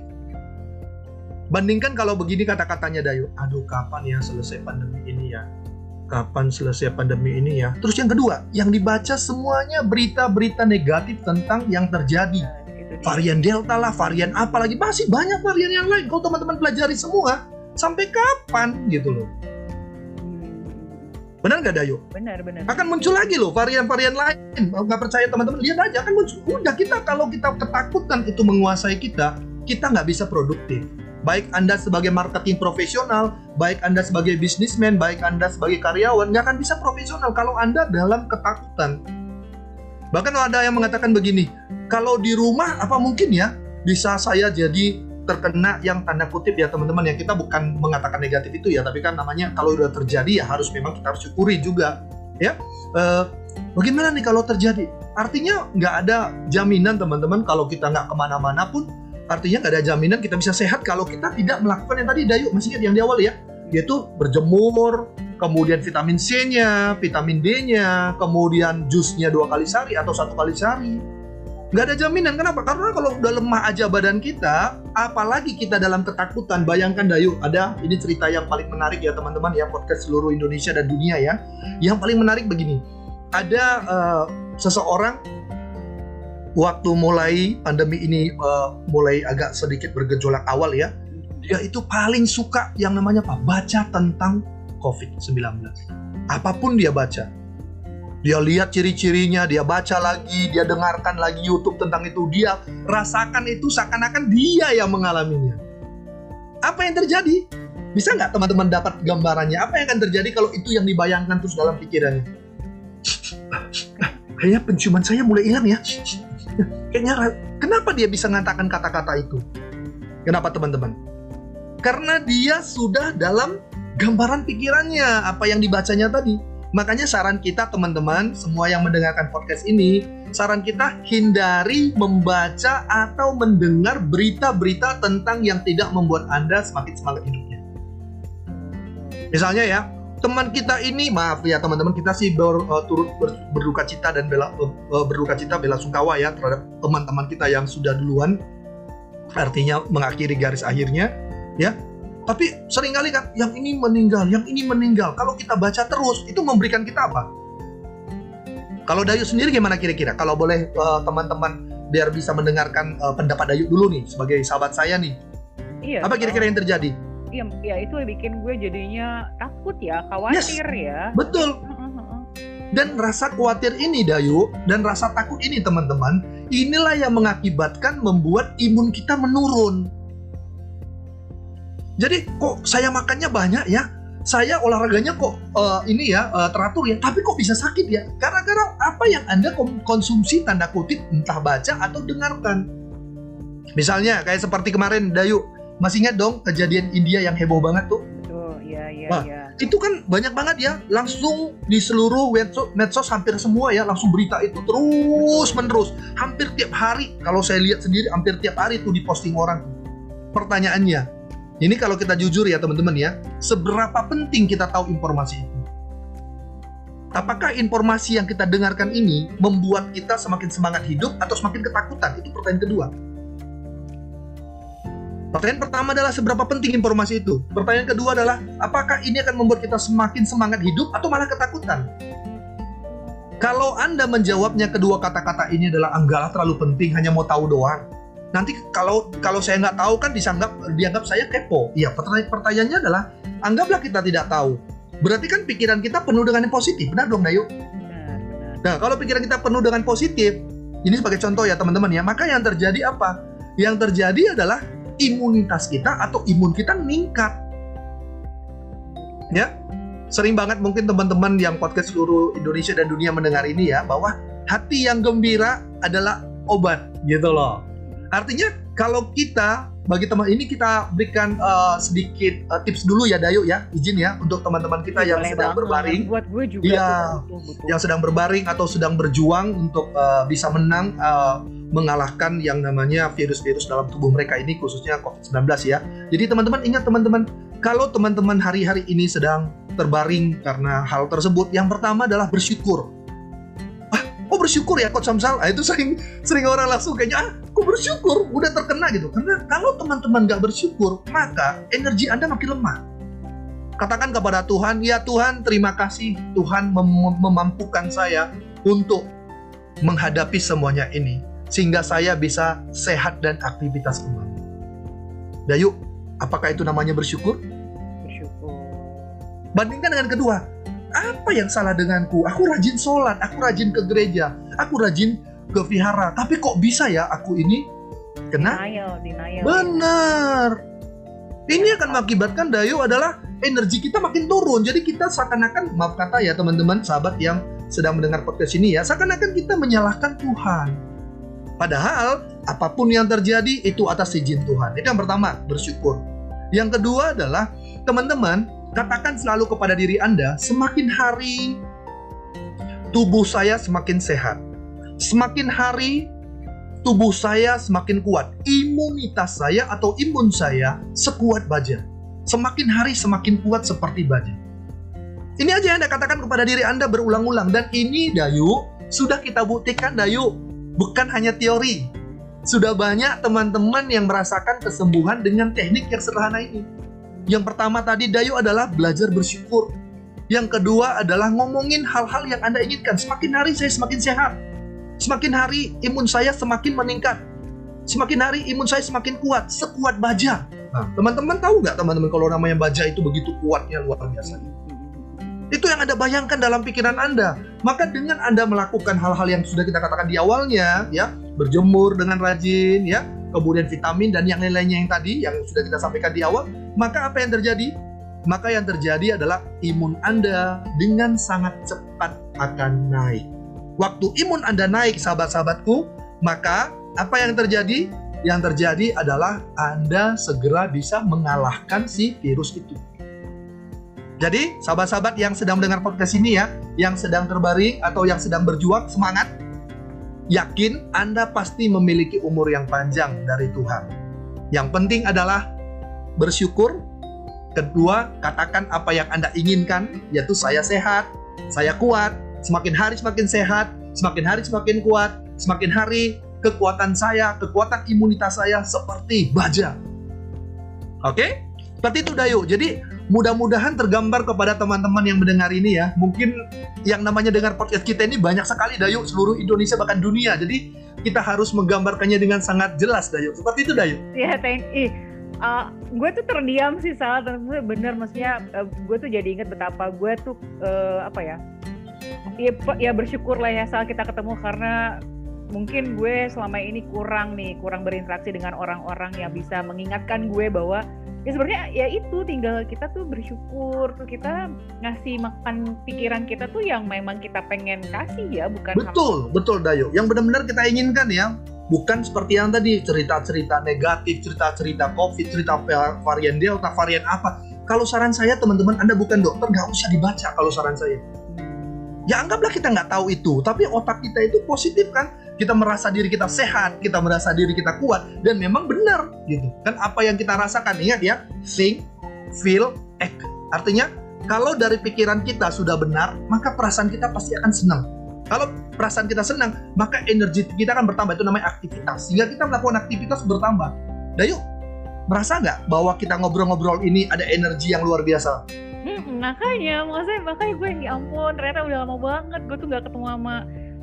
S2: Bandingkan kalau begini kata-katanya Dayu, aduh kapan ya selesai pandemi ini ya? Kapan selesai pandemi ini ya. Terus yang kedua, yang dibaca semuanya berita-berita negatif tentang yang terjadi. Varian Delta lah, varian apa lagi, masih banyak varian yang lain. Kalau teman-teman pelajari semua, sampai kapan gitu loh. Benar nggak Dayu?
S1: Benar, benar.
S2: Akan muncul lagi loh varian-varian lain. Nggak percaya teman-teman, lihat aja akan muncul. Udah kita kalau kita ketakutan itu menguasai kita, kita nggak bisa produktif baik Anda sebagai marketing profesional, baik Anda sebagai bisnismen, baik Anda sebagai karyawan, nggak akan bisa profesional kalau Anda dalam ketakutan. Bahkan ada yang mengatakan begini, kalau di rumah apa mungkin ya bisa saya jadi terkena yang tanda kutip ya teman-teman ya? Kita bukan mengatakan negatif itu ya tapi kan namanya kalau udah terjadi ya harus memang kita harus syukuri juga ya. Uh, bagaimana nih kalau terjadi? Artinya nggak ada jaminan teman-teman kalau kita nggak ke mana-mana pun artinya nggak ada jaminan kita bisa sehat kalau kita tidak melakukan yang tadi Dayu masih ingat yang di awal ya. Yaitu berjemur kemudian vitamin C-nya, vitamin D-nya, kemudian jusnya dua kali sehari atau satu kali sehari. Nggak ada jaminan. Kenapa? Karena kalau udah lemah aja badan kita apalagi kita dalam ketakutan. Bayangkan Dayu ada ini cerita yang paling menarik ya teman-teman ya podcast seluruh Indonesia dan dunia ya. Yang paling menarik begini. Ada uh, seseorang waktu mulai pandemi ini uh, mulai agak sedikit bergejolak awal ya dia itu paling suka yang namanya apa baca tentang COVID-19 apa pun dia baca dia lihat ciri-cirinya, dia baca lagi, dia dengarkan lagi YouTube tentang itu, dia rasakan itu seakan-akan dia yang mengalaminya. Apa yang terjadi? Bisa nggak teman-teman dapat gambarannya? Apa yang akan terjadi kalau itu yang dibayangkan terus dalam pikirannya? *laughs* Kayaknya penciuman saya mulai hilang ya. Kayaknya kenapa dia bisa mengatakan kata-kata itu? Kenapa teman-teman? Karena dia sudah dalam gambaran pikirannya apa yang dibacanya tadi Makanya saran kita teman-teman, semua yang mendengarkan podcast ini, saran kita hindari membaca atau mendengar berita-berita tentang yang tidak membuat Anda semakin semangat hidupnya. Misalnya ya, teman kita ini, maaf ya teman-teman, kita sih ber, uh, turut ber, berduka cita dan bela, uh, berduka cita bela sungkawa ya terhadap teman-teman kita yang sudah duluan, artinya mengakhiri garis akhirnya, ya tapi sering kali kan yang ini meninggal, yang ini meninggal. Kalau kita baca terus, itu memberikan kita apa? Kalau Dayu sendiri gimana kira-kira? Kalau boleh uh, teman-teman biar bisa mendengarkan uh, pendapat Dayu dulu nih sebagai sahabat saya nih. Iya. Apa kira-kira yang terjadi?
S1: Iya, ya itu bikin gue jadinya takut ya, khawatir yes, ya.
S2: Betul. Dan rasa khawatir ini Dayu dan rasa takut ini teman-teman, inilah yang mengakibatkan membuat imun kita menurun. Jadi kok saya makannya banyak ya? Saya olahraganya kok uh, ini ya uh, teratur ya, tapi kok bisa sakit ya? Karena-karena apa yang Anda konsumsi tanda kutip entah baca atau dengarkan. Misalnya kayak seperti kemarin Dayu, masih ingat dong kejadian India yang heboh banget tuh?
S1: Betul, iya iya
S2: nah, iya. Itu kan banyak banget ya, langsung di seluruh medsos, medsos hampir semua ya langsung berita itu terus menerus, hampir tiap hari. Kalau saya lihat sendiri hampir tiap hari tuh diposting orang. Pertanyaannya, ini kalau kita jujur ya teman-teman ya, seberapa penting kita tahu informasi itu? Apakah informasi yang kita dengarkan ini membuat kita semakin semangat hidup atau semakin ketakutan? Itu pertanyaan kedua. Pertanyaan pertama adalah seberapa penting informasi itu. Pertanyaan kedua adalah apakah ini akan membuat kita semakin semangat hidup atau malah ketakutan? Kalau Anda menjawabnya kedua kata-kata ini adalah enggaklah terlalu penting, hanya mau tahu doang nanti kalau kalau saya nggak tahu kan dianggap dianggap saya kepo. Iya, pertanyaan pertanyaannya adalah anggaplah kita tidak tahu. Berarti kan pikiran kita penuh dengan yang positif, benar dong, Dayu? Nah, kalau pikiran kita penuh dengan positif, ini sebagai contoh ya teman-teman ya, maka yang terjadi apa? Yang terjadi adalah imunitas kita atau imun kita meningkat. Ya, sering banget mungkin teman-teman yang podcast seluruh Indonesia dan dunia mendengar ini ya, bahwa hati yang gembira adalah obat gitu loh. Artinya kalau kita bagi teman ini kita berikan uh, sedikit uh, tips dulu ya Dayu ya izin ya untuk teman-teman kita yang Boleh sedang berbaring.
S1: Buat gue juga
S2: ya yang sedang berbaring atau sedang berjuang untuk uh, bisa menang uh, mengalahkan yang namanya virus-virus dalam tubuh mereka ini khususnya COVID-19 ya. Jadi teman-teman ingat teman-teman kalau teman-teman hari-hari ini sedang terbaring karena hal tersebut yang pertama adalah bersyukur. Oh bersyukur ya Coach Samsal ah, itu sering sering orang langsung kayaknya ah kok bersyukur udah terkena gitu. Karena kalau teman-teman nggak bersyukur maka energi anda makin lemah. Katakan kepada Tuhan ya Tuhan terima kasih. Tuhan mem memampukan saya untuk menghadapi semuanya ini sehingga saya bisa sehat dan aktivitas kembali. Dayu apakah itu namanya bersyukur?
S1: Bersyukur.
S2: Bandingkan dengan kedua. Apa yang salah denganku? Aku rajin sholat, aku rajin ke gereja, aku rajin ke vihara. Tapi kok bisa ya aku ini kena?
S1: Denial, denial.
S2: Benar. Ini akan mengakibatkan Dayu adalah energi kita makin turun. Jadi kita seakan-akan, maaf kata ya teman-teman, sahabat yang sedang mendengar podcast ini ya, seakan-akan kita menyalahkan Tuhan. Padahal apa pun yang terjadi itu atas izin Tuhan. Itu yang pertama, bersyukur. Yang kedua adalah teman-teman katakan selalu kepada diri Anda, semakin hari tubuh saya semakin sehat. Semakin hari tubuh saya semakin kuat. Imunitas saya atau imun saya sekuat baja. Semakin hari semakin kuat seperti baja. Ini aja yang Anda katakan kepada diri Anda berulang-ulang dan ini Dayu sudah kita buktikan Dayu bukan hanya teori. Sudah banyak teman-teman yang merasakan kesembuhan dengan teknik yang sederhana ini. Yang pertama tadi Dayu adalah belajar bersyukur. Yang kedua adalah ngomongin hal-hal yang Anda inginkan. Semakin hari saya semakin sehat. Semakin hari imun saya semakin meningkat. Semakin hari imun saya semakin kuat, sekuat baja. Nah, teman-teman tahu nggak teman-teman kalau namanya baja itu begitu kuatnya luar biasa. Itu yang Anda bayangkan dalam pikiran Anda. Maka dengan Anda melakukan hal-hal yang sudah kita katakan di awalnya, ya, berjemur dengan rajin, ya, kemudian vitamin dan yang lain-lainnya yang tadi yang sudah kita sampaikan di awal, maka apa yang terjadi? Maka yang terjadi adalah imun Anda dengan sangat cepat akan naik. Waktu imun Anda naik, sahabat-sahabatku, maka apa yang terjadi? Yang terjadi adalah Anda segera bisa mengalahkan si virus itu. Jadi, sahabat-sahabat yang sedang mendengar podcast ini ya, yang sedang terbaring atau yang sedang berjuang, semangat. Yakin Anda pasti memiliki umur yang panjang dari Tuhan. Yang penting adalah bersyukur. Kedua, katakan apa yang Anda inginkan, yaitu saya sehat, saya kuat, semakin hari semakin sehat, semakin hari semakin kuat, semakin hari kekuatan saya, kekuatan imunitas saya seperti baja. Oke? Seperti itu Dayu. Jadi mudah-mudahan tergambar kepada teman-teman yang mendengar ini ya. Mungkin yang namanya dengar podcast kita ini banyak sekali Dayu seluruh Indonesia bahkan dunia. Jadi kita harus menggambarkannya dengan sangat jelas Dayu. Seperti itu Dayu.
S1: Iya, thank you. Uh, gue tuh terdiam sih salah bener maksudnya uh, gue tuh jadi inget betapa gue tuh uh, apa ya ya, ya bersyukur lah ya saat kita ketemu karena mungkin gue selama ini kurang nih kurang berinteraksi dengan orang-orang yang bisa mengingatkan gue bahwa ya sebenarnya ya itu tinggal kita tuh bersyukur tuh kita ngasih makan pikiran kita tuh yang memang kita pengen kasih ya bukan
S2: betul betul Dayo. Yang benar-benar kita inginkan ya bukan seperti yang tadi cerita-cerita negatif cerita-cerita covid cerita varian delta varian apa. Kalau saran saya teman-teman anda bukan dokter nggak usah dibaca kalau saran saya ya anggaplah kita nggak tahu itu tapi otak kita itu positif kan? Kita merasa diri kita sehat kita merasa diri kita kuat dan memang benar gitu. Kan apa yang kita rasakan ingat ya? Think feel act. Artinya kalau dari pikiran kita sudah benar maka perasaan kita pasti akan senang. Kalau perasaan kita senang maka energi kita akan bertambah. Itu namanya aktivitas. Sehingga kita melakukan aktivitas bertambah. Dan yuk merasa nggak bahwa kita ngobrol-ngobrol ini ada energi yang luar biasa
S1: Hmm, *laughs* makanya, makanya makanya gue ya ampun ternyata udah lama banget gue tuh gak ketemu sama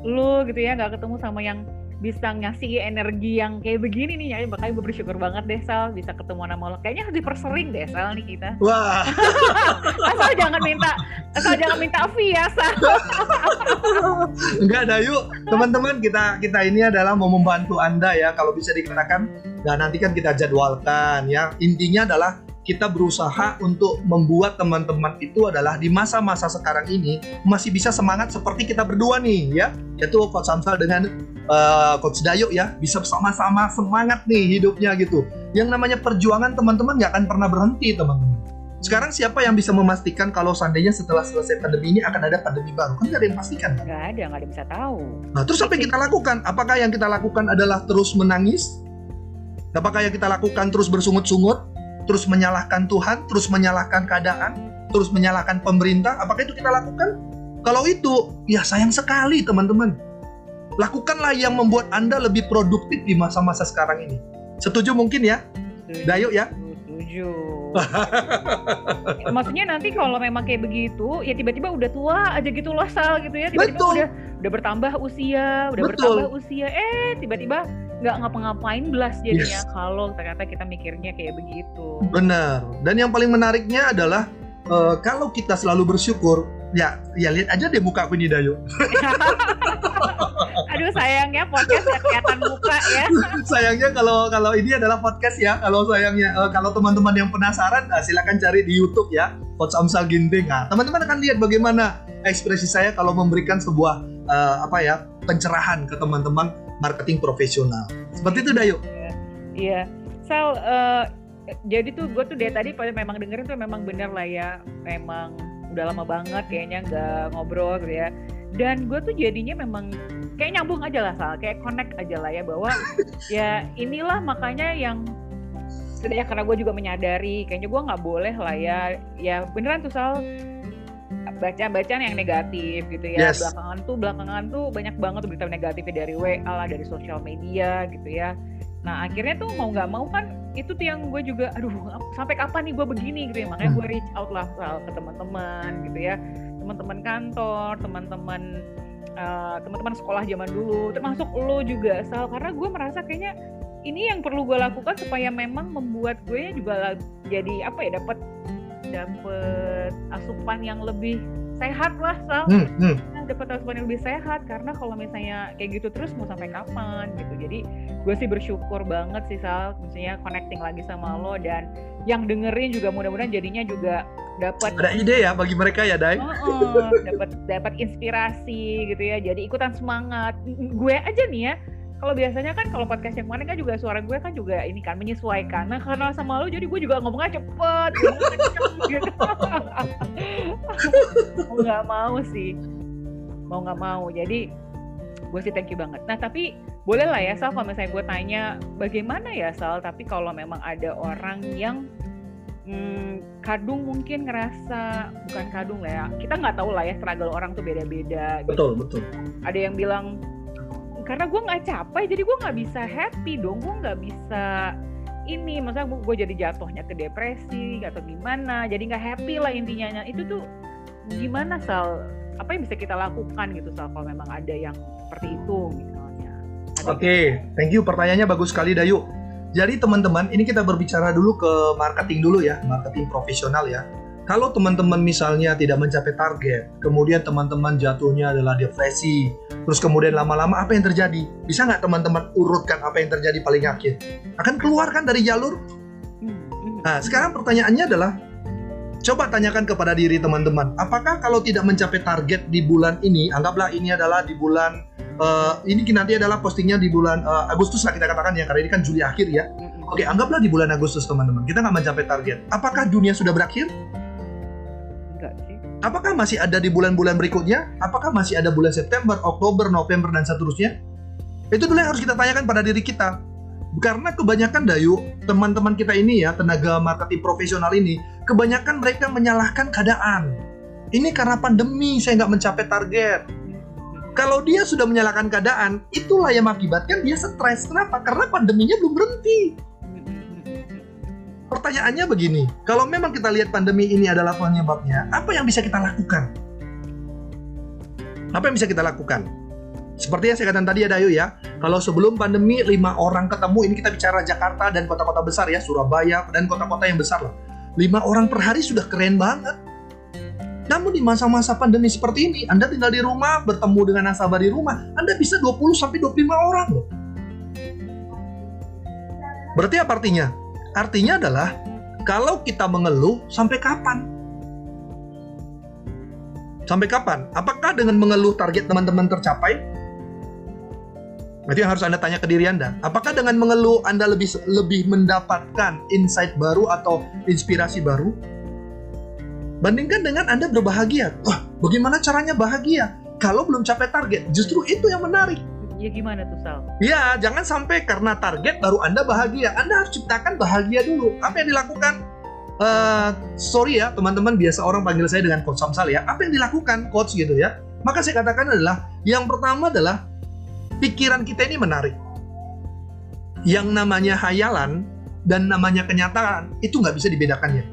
S1: lu gitu ya, gak ketemu sama yang bisa ngasih energi yang kayak begini nih. Ya makanya gue bersyukur banget deh Sal bisa ketemu sama lo. Kayaknya harus dipersering deh Sal nih kita.
S2: Wah. *laughs*
S1: Asal jangan minta asal jangan minta fee ya Sal. *laughs*
S2: Enggak ada yuk. Teman-teman kita kita ini adalah mau membantu anda ya kalau bisa dikatakan. Dan nanti kan kita jadwalkan ya. Intinya adalah kita berusaha untuk membuat teman-teman itu adalah di masa-masa sekarang ini masih bisa semangat seperti kita berdua nih ya yaitu Coach Samsal dengan uh, Coach Dayo ya bisa sama-sama semangat nih hidupnya gitu yang namanya perjuangan teman-teman nggak akan pernah berhenti teman-teman sekarang siapa yang bisa memastikan kalau seandainya setelah selesai pandemi ini akan ada pandemi baru? Kan nggak ada yang pastikan
S1: kan? Nggak ada, nggak ada yang bisa tahu.
S2: Nah terus apa yang kita lakukan? Apakah yang kita lakukan adalah terus menangis? Apakah yang kita lakukan terus bersungut-sungut? Terus menyalahkan Tuhan, terus menyalahkan keadaan, terus menyalahkan pemerintah, apakah itu kita lakukan? Kalau itu, ya sayang sekali teman-teman. Lakukanlah yang membuat Anda lebih produktif di masa-masa sekarang ini. Setuju mungkin ya? Setuju. Dayo ya?
S1: Setuju. *laughs* Maksudnya nanti kalau memang kayak begitu, ya tiba-tiba udah tua aja gitu loh Sal gitu ya. Tiba-tiba udah udah bertambah usia, udah Betul. bertambah usia, eh tiba-tiba nggak ngapa-ngapain belas jadinya yes. kalau ternyata kita mikirnya kayak begitu.
S2: Benar. Dan yang paling menariknya adalah uh, kalau kita selalu bersyukur, ya ya lihat aja deh muka aku ini Dayo.
S1: Aduh sayangnya podcast gak kelihatan muka ya. *laughs*
S2: sayangnya kalau kalau ini adalah podcast ya. Kalau sayangnya uh, kalau teman-teman yang penasaran, nah, silakan cari di YouTube ya. Coach Amsal Ginting. Nah, teman-teman akan lihat bagaimana ekspresi saya kalau memberikan sebuah uh, apa ya pencerahan ke teman-teman marketing profesional. Seperti itu Dayu.
S1: Iya. iya. Sal, uh, jadi tuh gue tuh dari tadi memang dengerin tuh memang bener lah ya, memang udah lama banget kayaknya nggak ngobrol gitu ya. Dan gue tuh jadinya memang kayak nyambung aja lah Sal, kayak connect aja lah ya bahwa *laughs* ya inilah makanya yang ya karena gue juga menyadari kayaknya gue nggak boleh lah ya ya beneran tuh Sal bacaan-bacaan yang negatif gitu ya. Yes. Belakangan tuh belakangan tuh banyak banget berita negatif dari WA lah, dari sosial media gitu ya. Nah akhirnya tuh mau nggak mau kan itu tuh yang gue juga aduh sampai kapan nih gue begini gitu ya makanya gue reach out lah ke teman-teman gitu ya teman-teman kantor teman-teman uh, teman-teman sekolah zaman dulu termasuk lo juga sal karena gue merasa kayaknya ini yang perlu gue lakukan supaya memang membuat gue juga jadi apa ya dapat dapat asupan yang lebih sehat lah Sal. Hmm, hmm. Nah, dapat asupan yang lebih sehat karena kalau misalnya kayak gitu terus mau sampai kapan gitu. Jadi gue sih bersyukur banget sih Sal misalnya connecting lagi sama lo dan yang dengerin juga mudah-mudahan jadinya juga dapat
S2: ada ide ya bagi mereka ya Dai?
S1: Uh -uh, dapat dapat inspirasi gitu ya. Jadi ikutan semangat. Gue aja nih ya kalau biasanya kan kalau podcast yang kemarin kan juga suara gue kan juga ini kan menyesuaikan. Nah karena sama lo jadi gue juga ngomongnya cepet gitu. Mau *laughs* nggak mau sih. Mau nggak mau. Jadi gue sih thank you banget. Nah tapi boleh lah ya Sal kalau misalnya gue tanya bagaimana ya Sal? Tapi kalau memang ada orang yang hmm, kadung mungkin ngerasa bukan kadung lah ya kita nggak tahu lah ya struggle orang tuh beda-beda
S2: gitu. betul betul.
S1: Ada yang bilang karena gue nggak capai jadi gue nggak bisa happy dong. Gue nggak bisa ini masa gue jadi jatuhnya ke depresi atau gimana. Jadi nggak happy lah intinya. Nah, itu tuh gimana sal? Apa yang bisa kita lakukan gitu sal kalau memang ada yang seperti itu misalnya?
S2: Oke okay. thank you. Pertanyaannya bagus sekali Dayu. Jadi teman-teman ini kita berbicara dulu ke marketing dulu ya. Marketing profesional ya kalau teman-teman misalnya tidak mencapai target, kemudian teman-teman jatuhnya adalah depresi, terus kemudian lama-lama apa yang terjadi? Bisa nggak teman-teman urutkan apa yang terjadi paling akhir? Akan keluar kan dari jalur? Nah, sekarang pertanyaannya adalah, coba tanyakan kepada diri teman-teman, apakah kalau tidak mencapai target di bulan ini, anggaplah ini adalah di bulan, uh, ini nanti adalah postingnya di bulan uh, Agustus lah kita katakan ya, karena ini kan Juli akhir ya. Oke, anggaplah di bulan Agustus teman-teman, kita nggak mencapai target. Apakah dunia sudah berakhir? Apakah masih ada di bulan-bulan berikutnya? Apakah masih ada bulan September, Oktober, November, dan seterusnya? Itu dulu yang harus kita tanyakan pada diri kita. Karena kebanyakan Dayu, teman-teman kita ini ya, tenaga marketing profesional ini, kebanyakan mereka menyalahkan keadaan. Ini karena pandemi saya nggak mencapai target. Kalau dia sudah menyalahkan keadaan, itulah yang mengakibatkan dia stres. Kenapa? Karena pandeminya belum berhenti pertanyaannya begini, kalau memang kita lihat pandemi ini adalah penyebabnya, apa yang bisa kita lakukan? Apa yang bisa kita lakukan? Seperti yang saya katakan tadi ya Dayu ya, kalau sebelum pandemi lima orang ketemu, ini kita bicara Jakarta dan kota-kota besar ya, Surabaya dan kota-kota yang besar lah. Lima orang per hari sudah keren banget. Namun di masa-masa pandemi seperti ini, Anda tinggal di rumah, bertemu dengan nasabah di rumah, Anda bisa 20 sampai 25 orang loh. Berarti apa artinya? Artinya adalah kalau kita mengeluh sampai kapan? Sampai kapan? Apakah dengan mengeluh target teman-teman tercapai? Berarti yang harus Anda tanya ke diri Anda. Apakah dengan mengeluh Anda lebih lebih mendapatkan insight baru atau inspirasi baru? Bandingkan dengan Anda berbahagia. Wah, bagaimana caranya bahagia? Kalau belum capai target, justru itu yang menarik.
S1: Ya gimana tuh Sal?
S2: Ya jangan sampai karena target baru Anda bahagia. Anda harus ciptakan bahagia dulu. Apa yang dilakukan? Uh, sorry ya teman-teman, biasa orang panggil saya dengan Coach Samsal ya. Apa yang dilakukan Coach gitu ya? Maka saya katakan adalah yang pertama adalah pikiran kita ini menarik. Yang namanya hayalan dan namanya kenyataan itu nggak bisa dibedakan ya.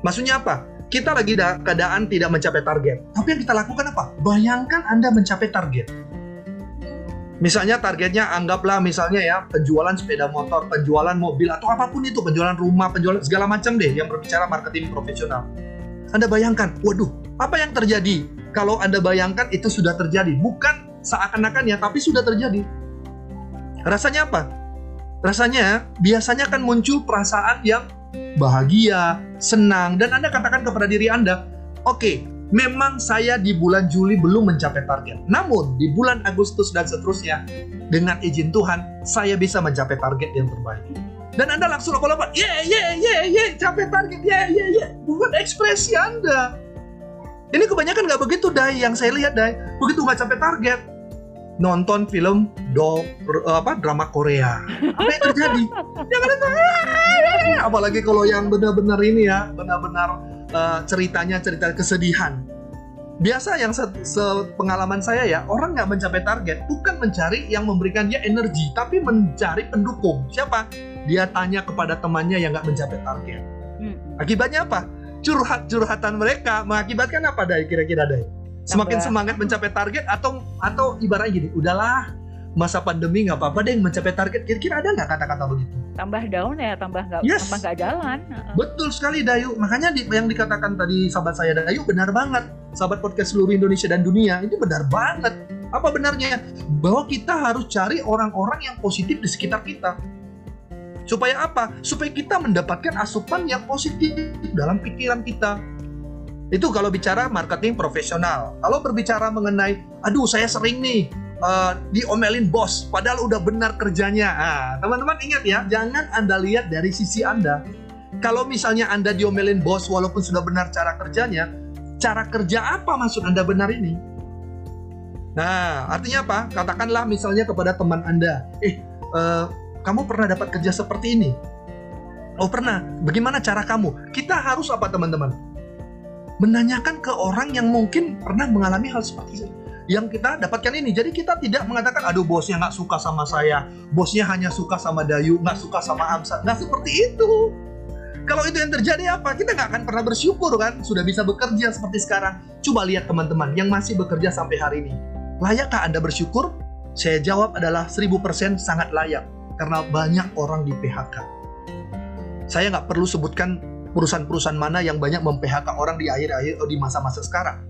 S2: Maksudnya apa? Kita lagi keadaan tidak mencapai target. Tapi yang kita lakukan apa? Bayangkan Anda mencapai target Misalnya targetnya anggaplah misalnya ya penjualan sepeda motor, penjualan mobil atau apa pun itu, penjualan rumah, penjualan segala macam deh yang berbicara marketing profesional. Anda bayangkan, waduh, apa yang terjadi kalau Anda bayangkan itu sudah terjadi? Bukan seakan-akan ya, tapi sudah terjadi. Rasanya apa? Rasanya biasanya kan muncul perasaan yang bahagia, senang, dan Anda katakan kepada diri Anda, oke, okay, memang saya di bulan Juli belum mencapai target. Namun di bulan Agustus dan seterusnya, dengan izin Tuhan, saya bisa mencapai target yang terbaik. Dan Anda langsung lompat-lompat, ye, ye, ye, ye, capai target, ye, ye, ye. Bukan ekspresi Anda. Ini kebanyakan nggak begitu, Dai. Yang saya lihat, Dai, begitu nggak capai target, nonton film do apa drama Korea. Apa yang terjadi? Jangan apalagi kalau yang benar-benar ini ya, benar-benar uh, ceritanya cerita kesedihan. Biasa yang sepengalaman se saya ya, orang nggak mencapai target bukan mencari yang memberikan dia energi, tapi mencari pendukung. Siapa? Dia tanya kepada temannya yang nggak mencapai target. Hmm. Akibatnya apa? Curhat-curhatan mereka mengakibatkan apa dari kira-kira dari? Semakin semangat mencapai target atau atau ibaratnya gini, udahlah masa pandemi nggak apa-apa deh mencapai target. Kira-kira ada nggak kata-kata begitu?
S1: Tambah down ya tambah nggak yes. tambah nggak jalan
S2: betul sekali Dayu. Makanya di, yang dikatakan tadi sahabat saya Dayu benar banget. Sahabat podcast seluruh Indonesia dan dunia ini benar banget. Apa benarnya? Bahwa kita harus cari orang-orang yang positif di sekitar kita. Supaya apa? Supaya kita mendapatkan asupan yang positif dalam pikiran kita itu kalau bicara marketing profesional kalau berbicara mengenai aduh saya sering nih uh, diomelin bos padahal udah benar kerjanya. Nah, teman-teman ingat ya, jangan Anda lihat dari sisi Anda. Kalau misalnya Anda diomelin bos walaupun sudah benar cara kerjanya, cara kerja apa maksud Anda benar ini? Nah, artinya apa? Katakanlah misalnya kepada teman Anda, "Eh, uh, kamu pernah dapat kerja seperti ini?" Oh, pernah. Bagaimana cara kamu? Kita harus apa, teman-teman? Menanyakan ke orang yang mungkin pernah mengalami hal seperti itu yang kita dapatkan ini. Jadi kita tidak mengatakan, aduh bosnya nggak suka sama saya, bosnya hanya suka sama Dayu, nggak suka sama Amsat. Nggak seperti itu. Kalau itu yang terjadi apa? Kita nggak akan pernah bersyukur kan? Sudah bisa bekerja seperti sekarang. Coba lihat teman-teman yang masih bekerja sampai hari ini. Layakkah Anda bersyukur? Saya jawab adalah 1000% sangat layak. Karena banyak orang di PHK. Saya nggak perlu sebutkan perusahaan-perusahaan mana yang banyak mem-PHK orang di akhir-akhir di masa-masa sekarang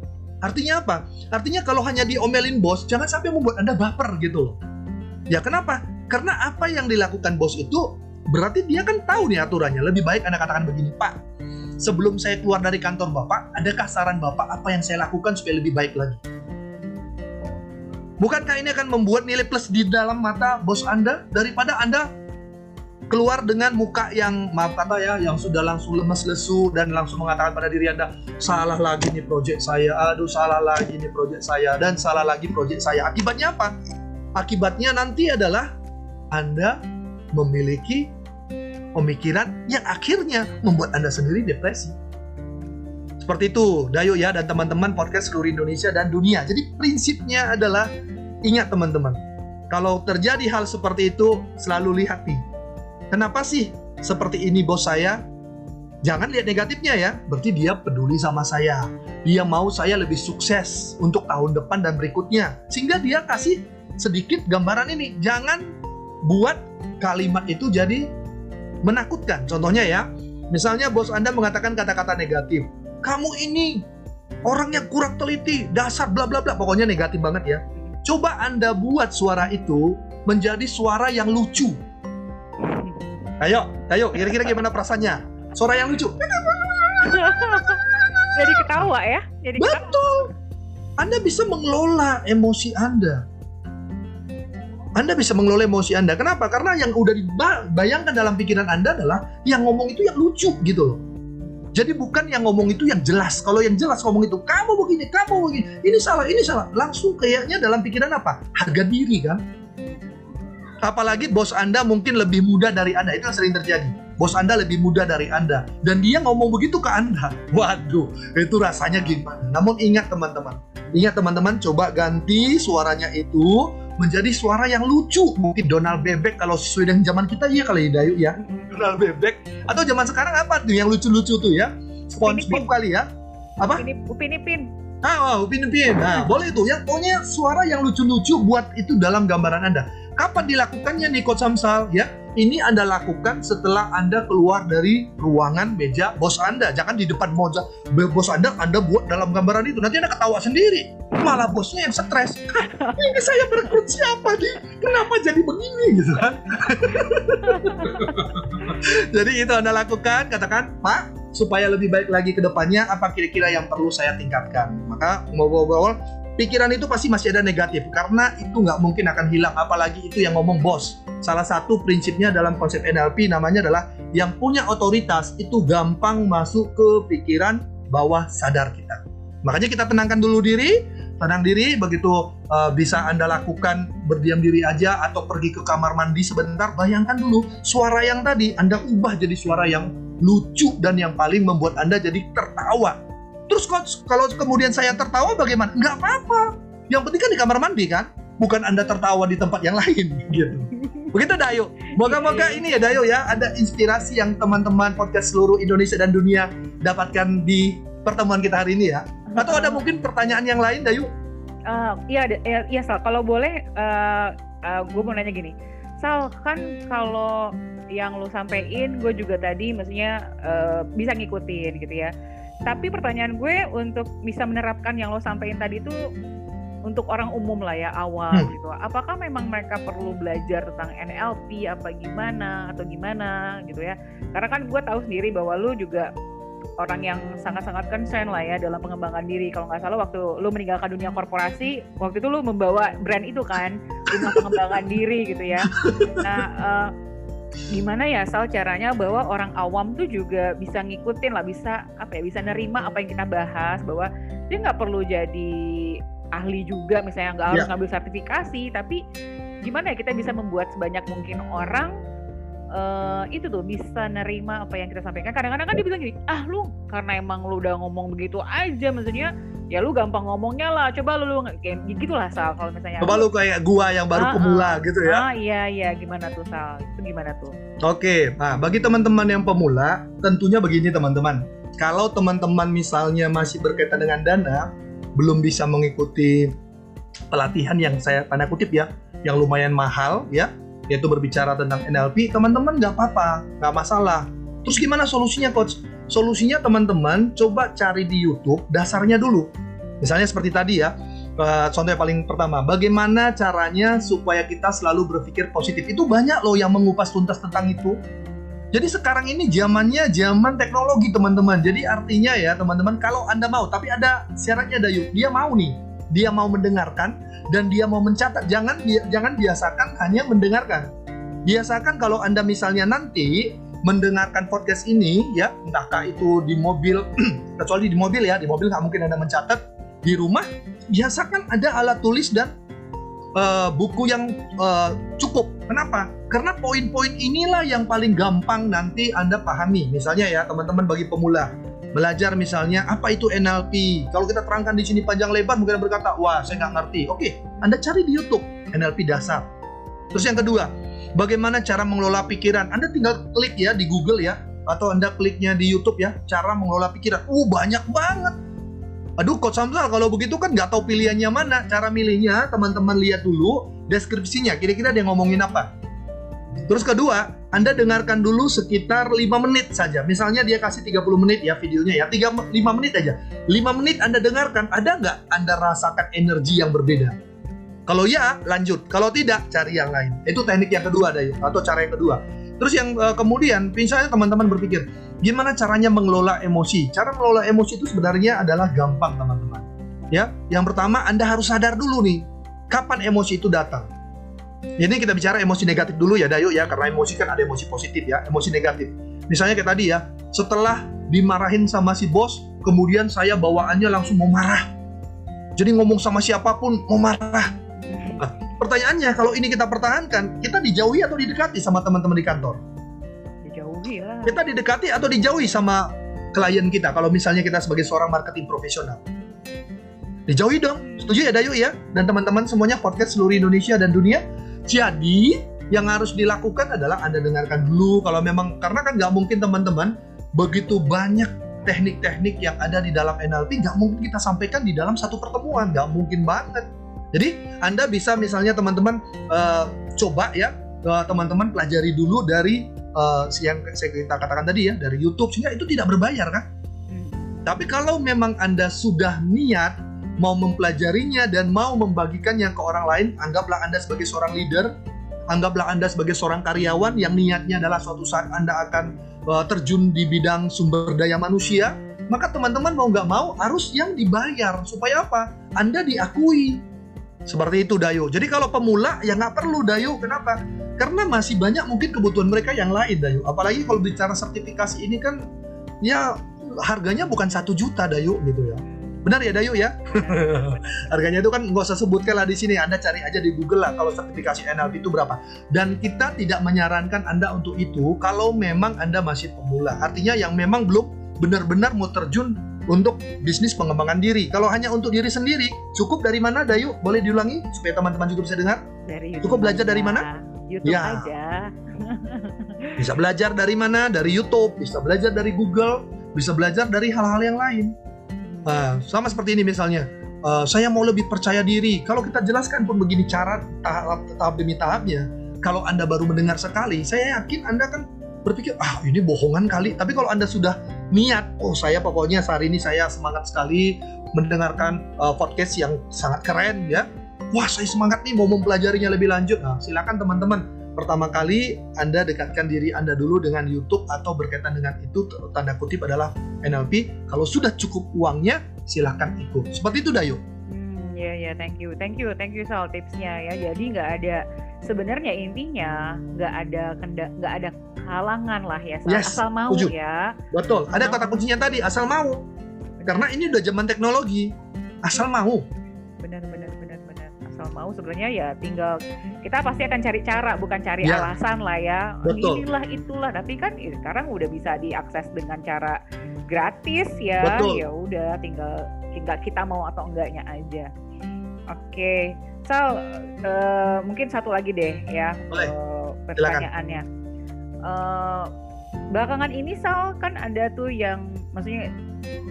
S2: Artinya apa? Artinya kalau hanya diomelin bos, jangan sampai membuat Anda baper gitu loh. Ya kenapa? Karena apa yang dilakukan bos itu berarti dia kan tahu nih aturannya. Lebih baik Anda katakan begini, Pak, sebelum saya keluar dari kantor Bapak, adakah saran Bapak apa yang saya lakukan supaya lebih baik lagi? Bukankah ini akan membuat nilai plus di dalam mata bos Anda daripada Anda keluar dengan muka yang maaf kata ya yang sudah langsung lemes lesu dan langsung mengatakan pada diri anda salah lagi nih project saya. Aduh salah lagi nih project saya. Dan salah lagi project saya. Akibatnya apa? Akibatnya nanti adalah anda memiliki pemikiran yang akhirnya membuat anda sendiri depresi. Seperti itu Dayo ya dan teman-teman podcast seluruh Indonesia dan dunia. Jadi prinsipnya adalah ingat teman-teman kalau terjadi hal seperti itu selalu lihat nih Kenapa sih seperti ini bos saya? Jangan lihat negatifnya ya, berarti dia peduli sama saya. Dia mau saya lebih sukses untuk tahun depan dan berikutnya. Sehingga dia kasih sedikit gambaran ini. Jangan buat kalimat itu jadi menakutkan. Contohnya ya, misalnya bos Anda mengatakan kata-kata negatif. Kamu ini orang yang kurang teliti, dasar bla bla bla, pokoknya negatif banget ya. Coba Anda buat suara itu menjadi suara yang lucu Ayo, ayo, kira-kira gimana perasaannya? Suara yang lucu. *laughs*
S1: Jadi ketawa ya? Jadi
S2: Betul. Anda bisa mengelola emosi Anda. Anda bisa mengelola emosi Anda. Kenapa? Karena yang udah dibayangkan dalam pikiran Anda adalah yang ngomong itu yang lucu gitu loh. Jadi bukan yang ngomong itu yang jelas. Kalau yang jelas ngomong itu kamu begini, kamu begini, ini salah, ini salah. Langsung kayaknya dalam pikiran apa? Harga diri kan? Apalagi bos Anda mungkin lebih muda dari Anda. Itu yang sering terjadi. Bos Anda lebih muda dari Anda. Dan dia ngomong begitu ke Anda. *laughs* Waduh, itu rasanya gimana? Namun ingat teman-teman. Ingat teman-teman, coba ganti suaranya itu menjadi suara yang lucu. Mungkin Donald Bebek kalau sesuai dengan zaman kita iya kali Dayu ya. Donald Bebek. Atau zaman sekarang apa tuh yang lucu-lucu tuh ya? SpongeBob kali ya. Apa?
S1: Upin Ipin.
S2: Ah, oh, Upin Ipin. Nah, boleh itu. Yang pokoknya suara yang lucu-lucu buat itu dalam gambaran Anda. Kapan dilakukannya nih Coach Samsal? Ya, ini Anda lakukan setelah Anda keluar dari ruangan meja bos Anda. Jangan di depan moja bos Anda, Anda buat dalam gambaran itu. Nanti Anda ketawa sendiri. Malah bosnya yang stres. ini saya berikut siapa nih? Kenapa jadi begini gitu kan? *laughs* jadi itu Anda lakukan, katakan, Pak, supaya lebih baik lagi ke depannya apa kira-kira yang perlu saya tingkatkan. Maka ngobrol-ngobrol pikiran itu pasti masih ada negatif karena itu nggak mungkin akan hilang apalagi itu yang ngomong bos. Salah satu prinsipnya dalam konsep NLP namanya adalah yang punya otoritas itu gampang masuk ke pikiran bawah sadar kita. Makanya kita tenangkan dulu diri, tenang diri begitu uh, bisa Anda lakukan berdiam diri aja atau pergi ke kamar mandi sebentar, bayangkan dulu suara yang tadi Anda ubah jadi suara yang lucu dan yang paling membuat Anda jadi tertawa. Terus kalau kemudian saya tertawa bagaimana? Nggak apa-apa. Yang penting kan di kamar mandi kan, bukan Anda tertawa di tempat yang lain *laughs* gitu. Begitu Dayo. Moga-moga ini ya Dayo ya, ada inspirasi yang teman-teman podcast seluruh Indonesia dan dunia dapatkan di pertemuan kita hari ini ya. Atau ada mungkin pertanyaan yang lain Dayo?
S1: Uh, iya, iya, iya Sal. Kalau boleh, uh, uh, gue mau nanya gini. Sal, kan kalau yang lo sampein gue juga tadi maksudnya uh, bisa ngikutin gitu ya tapi pertanyaan gue untuk bisa menerapkan yang lo sampein tadi itu untuk orang umum lah ya awal hmm. gitu apakah memang mereka perlu belajar tentang NLP apa gimana atau gimana gitu ya karena kan gue tahu sendiri bahwa lo juga orang yang sangat-sangat concern lah ya dalam pengembangan diri. Kalau nggak salah waktu lu meninggalkan dunia korporasi, waktu itu lu membawa brand itu kan, rumah pengembangan diri gitu ya. Nah, uh, gimana ya Sal caranya bahwa orang awam tuh juga bisa ngikutin lah bisa apa ya bisa nerima apa yang kita bahas bahwa dia nggak perlu jadi ahli juga misalnya nggak harus yeah. ngambil sertifikasi tapi gimana ya kita bisa membuat sebanyak mungkin orang uh, itu tuh bisa nerima apa yang kita sampaikan kadang-kadang kan dia bilang gini ah lu karena emang lu udah ngomong begitu aja maksudnya ya lu gampang ngomongnya lah coba lu, lu kayak gitulah Sal kalau misalnya
S2: coba lu kayak gua yang baru ah, pemula ah, gitu ya.
S1: Ah iya iya gimana tuh Sal? Itu gimana tuh?
S2: Oke nah bagi teman-teman yang pemula tentunya begini teman-teman. Kalau teman-teman misalnya masih berkaitan dengan dana belum bisa mengikuti pelatihan yang saya tanda kutip ya yang lumayan mahal ya yaitu berbicara tentang NLP teman-teman nggak apa-apa nggak masalah. Terus gimana solusinya coach Solusinya teman-teman coba cari di YouTube dasarnya dulu. Misalnya seperti tadi ya, eh, contoh yang paling pertama, bagaimana caranya supaya kita selalu berpikir positif. Itu banyak loh yang mengupas tuntas tentang itu. Jadi sekarang ini zamannya zaman teknologi teman-teman. Jadi artinya ya teman-teman kalau Anda mau, tapi ada syaratnya Dayu, dia mau nih, dia mau mendengarkan dan dia mau mencatat. Jangan jangan biasakan hanya mendengarkan. Biasakan kalau Anda misalnya nanti mendengarkan podcast ini ya entahkah itu di mobil *clears throat* kecuali di mobil ya di mobil nggak mungkin anda mencatat di rumah biasakan ada alat tulis dan uh, buku yang uh, cukup. Kenapa? Karena poin-poin inilah yang paling gampang nanti anda pahami. Misalnya ya teman-teman bagi pemula belajar misalnya apa itu NLP kalau kita terangkan di sini panjang lebar mungkin berkata wah saya nggak ngerti. Oke anda cari di YouTube NLP dasar. Terus yang kedua bagaimana cara mengelola pikiran. Anda tinggal klik ya di Google ya, atau Anda kliknya di YouTube ya, cara mengelola pikiran. Uh, banyak banget. Aduh, Coach Samsal, kalau begitu kan nggak tahu pilihannya mana. Cara milihnya, teman-teman lihat dulu deskripsinya. Kira-kira dia ngomongin apa. Terus kedua, Anda dengarkan dulu sekitar 5 menit saja. Misalnya dia kasih 30 menit ya videonya ya. 3, 5 menit aja. 5 menit Anda dengarkan, ada nggak Anda rasakan energi yang berbeda? Kalau ya, lanjut. Kalau tidak, cari yang lain. Itu teknik yang kedua, Dayu, atau cara yang kedua. Terus yang uh, kemudian, misalnya teman-teman berpikir, gimana caranya mengelola emosi? Cara mengelola emosi itu sebenarnya adalah gampang, teman-teman. Ya, yang pertama Anda harus sadar dulu nih, kapan emosi itu datang. Ini kita bicara emosi negatif dulu ya, Dayu ya, karena emosi kan ada emosi positif ya, emosi negatif. Misalnya kayak tadi ya, setelah dimarahin sama si bos, kemudian saya bawaannya langsung mau marah. Jadi ngomong sama siapa pun mau marah pertanyaannya kalau ini kita pertahankan, kita dijauhi atau didekati sama teman-teman di kantor?
S1: Dijauhi lah.
S2: Kita didekati atau dijauhi sama klien kita kalau misalnya kita sebagai seorang marketing profesional? Dijauhi dong. Setuju ya Dayu ya? Dan teman-teman semuanya podcast seluruh Indonesia dan dunia. Jadi yang harus dilakukan adalah Anda dengarkan dulu kalau memang karena kan nggak mungkin teman-teman begitu banyak teknik-teknik yang ada di dalam NLP nggak mungkin kita sampaikan di dalam satu pertemuan nggak mungkin banget jadi Anda bisa misalnya teman-teman uh, coba ya uh, teman-teman pelajari dulu dari uh, yang saya kita katakan tadi ya dari YouTube sehingga itu tidak berbayar kan. Hmm. Tapi kalau memang Anda sudah niat mau mempelajarinya dan mau membagikannya ke orang lain, anggaplah Anda sebagai seorang leader, Anggaplah Anda sebagai seorang karyawan yang niatnya adalah suatu saat Anda akan uh, terjun di bidang sumber daya manusia, maka teman-teman mau nggak mau harus yang dibayar supaya apa? Anda diakui. Seperti itu Dayo. Jadi kalau pemula ya nggak perlu Dayo. Kenapa? Karena masih banyak mungkin kebutuhan mereka yang lain Dayo. Apalagi kalau bicara sertifikasi ini kan ya harganya bukan satu juta Dayo gitu ya. Benar ya Dayu ya? *laughs* Harganya itu kan nggak usah sebutkan lah di sini. Anda cari aja di Google lah kalau sertifikasi NLP itu berapa. Dan kita tidak menyarankan Anda untuk itu kalau memang Anda masih pemula. Artinya yang memang belum benar-benar mau terjun untuk bisnis pengembangan diri. Kalau hanya untuk diri sendiri, cukup dari mana Dayu? Boleh diulangi supaya teman-teman juga bisa dengar?
S1: Dari
S2: YouTube cukup belajar dari mana?
S1: YouTube ya. aja. *laughs*
S2: bisa belajar dari mana? Dari YouTube, bisa belajar dari Google, bisa belajar dari hal-hal yang lain. Nah, sama seperti ini misalnya, uh, saya mau lebih percaya diri. Kalau kita jelaskan pun begini cara tahap, tahap demi tahapnya. Kalau Anda baru mendengar sekali, saya yakin Anda kan berpikir, ah ini bohongan kali. Tapi kalau Anda sudah niat, oh saya pokoknya saat ini saya semangat sekali mendengarkan uh, podcast yang sangat keren ya. Wah saya semangat nih mau mempelajarinya lebih lanjut. Nah silakan teman-teman pertama kali Anda dekatkan diri Anda dulu dengan YouTube atau berkaitan dengan itu tanda kutip adalah NLP. Kalau sudah cukup uangnya, silahkan ikut. Seperti itu Dayu.
S1: Hmm, ya ya, thank you, thank you, thank you soal tipsnya ya. Jadi nggak ada sebenarnya intinya nggak ada nggak ada halangan lah ya
S2: yes,
S1: asal mau
S2: tujuh.
S1: ya.
S2: Betul. Ada kata kuncinya tadi asal mau. Karena ini udah zaman teknologi. Asal mau.
S1: Benar-benar mau sebenarnya ya tinggal kita pasti akan cari cara bukan cari ya. alasan lah ya
S2: Betul.
S1: inilah itulah tapi kan ya, sekarang udah bisa diakses dengan cara gratis ya ya udah tinggal tinggal kita mau atau enggaknya aja oke okay. Sal uh, mungkin satu lagi deh ya Uh, pertanyaannya uh, belakangan ini Sal kan ada tuh yang maksudnya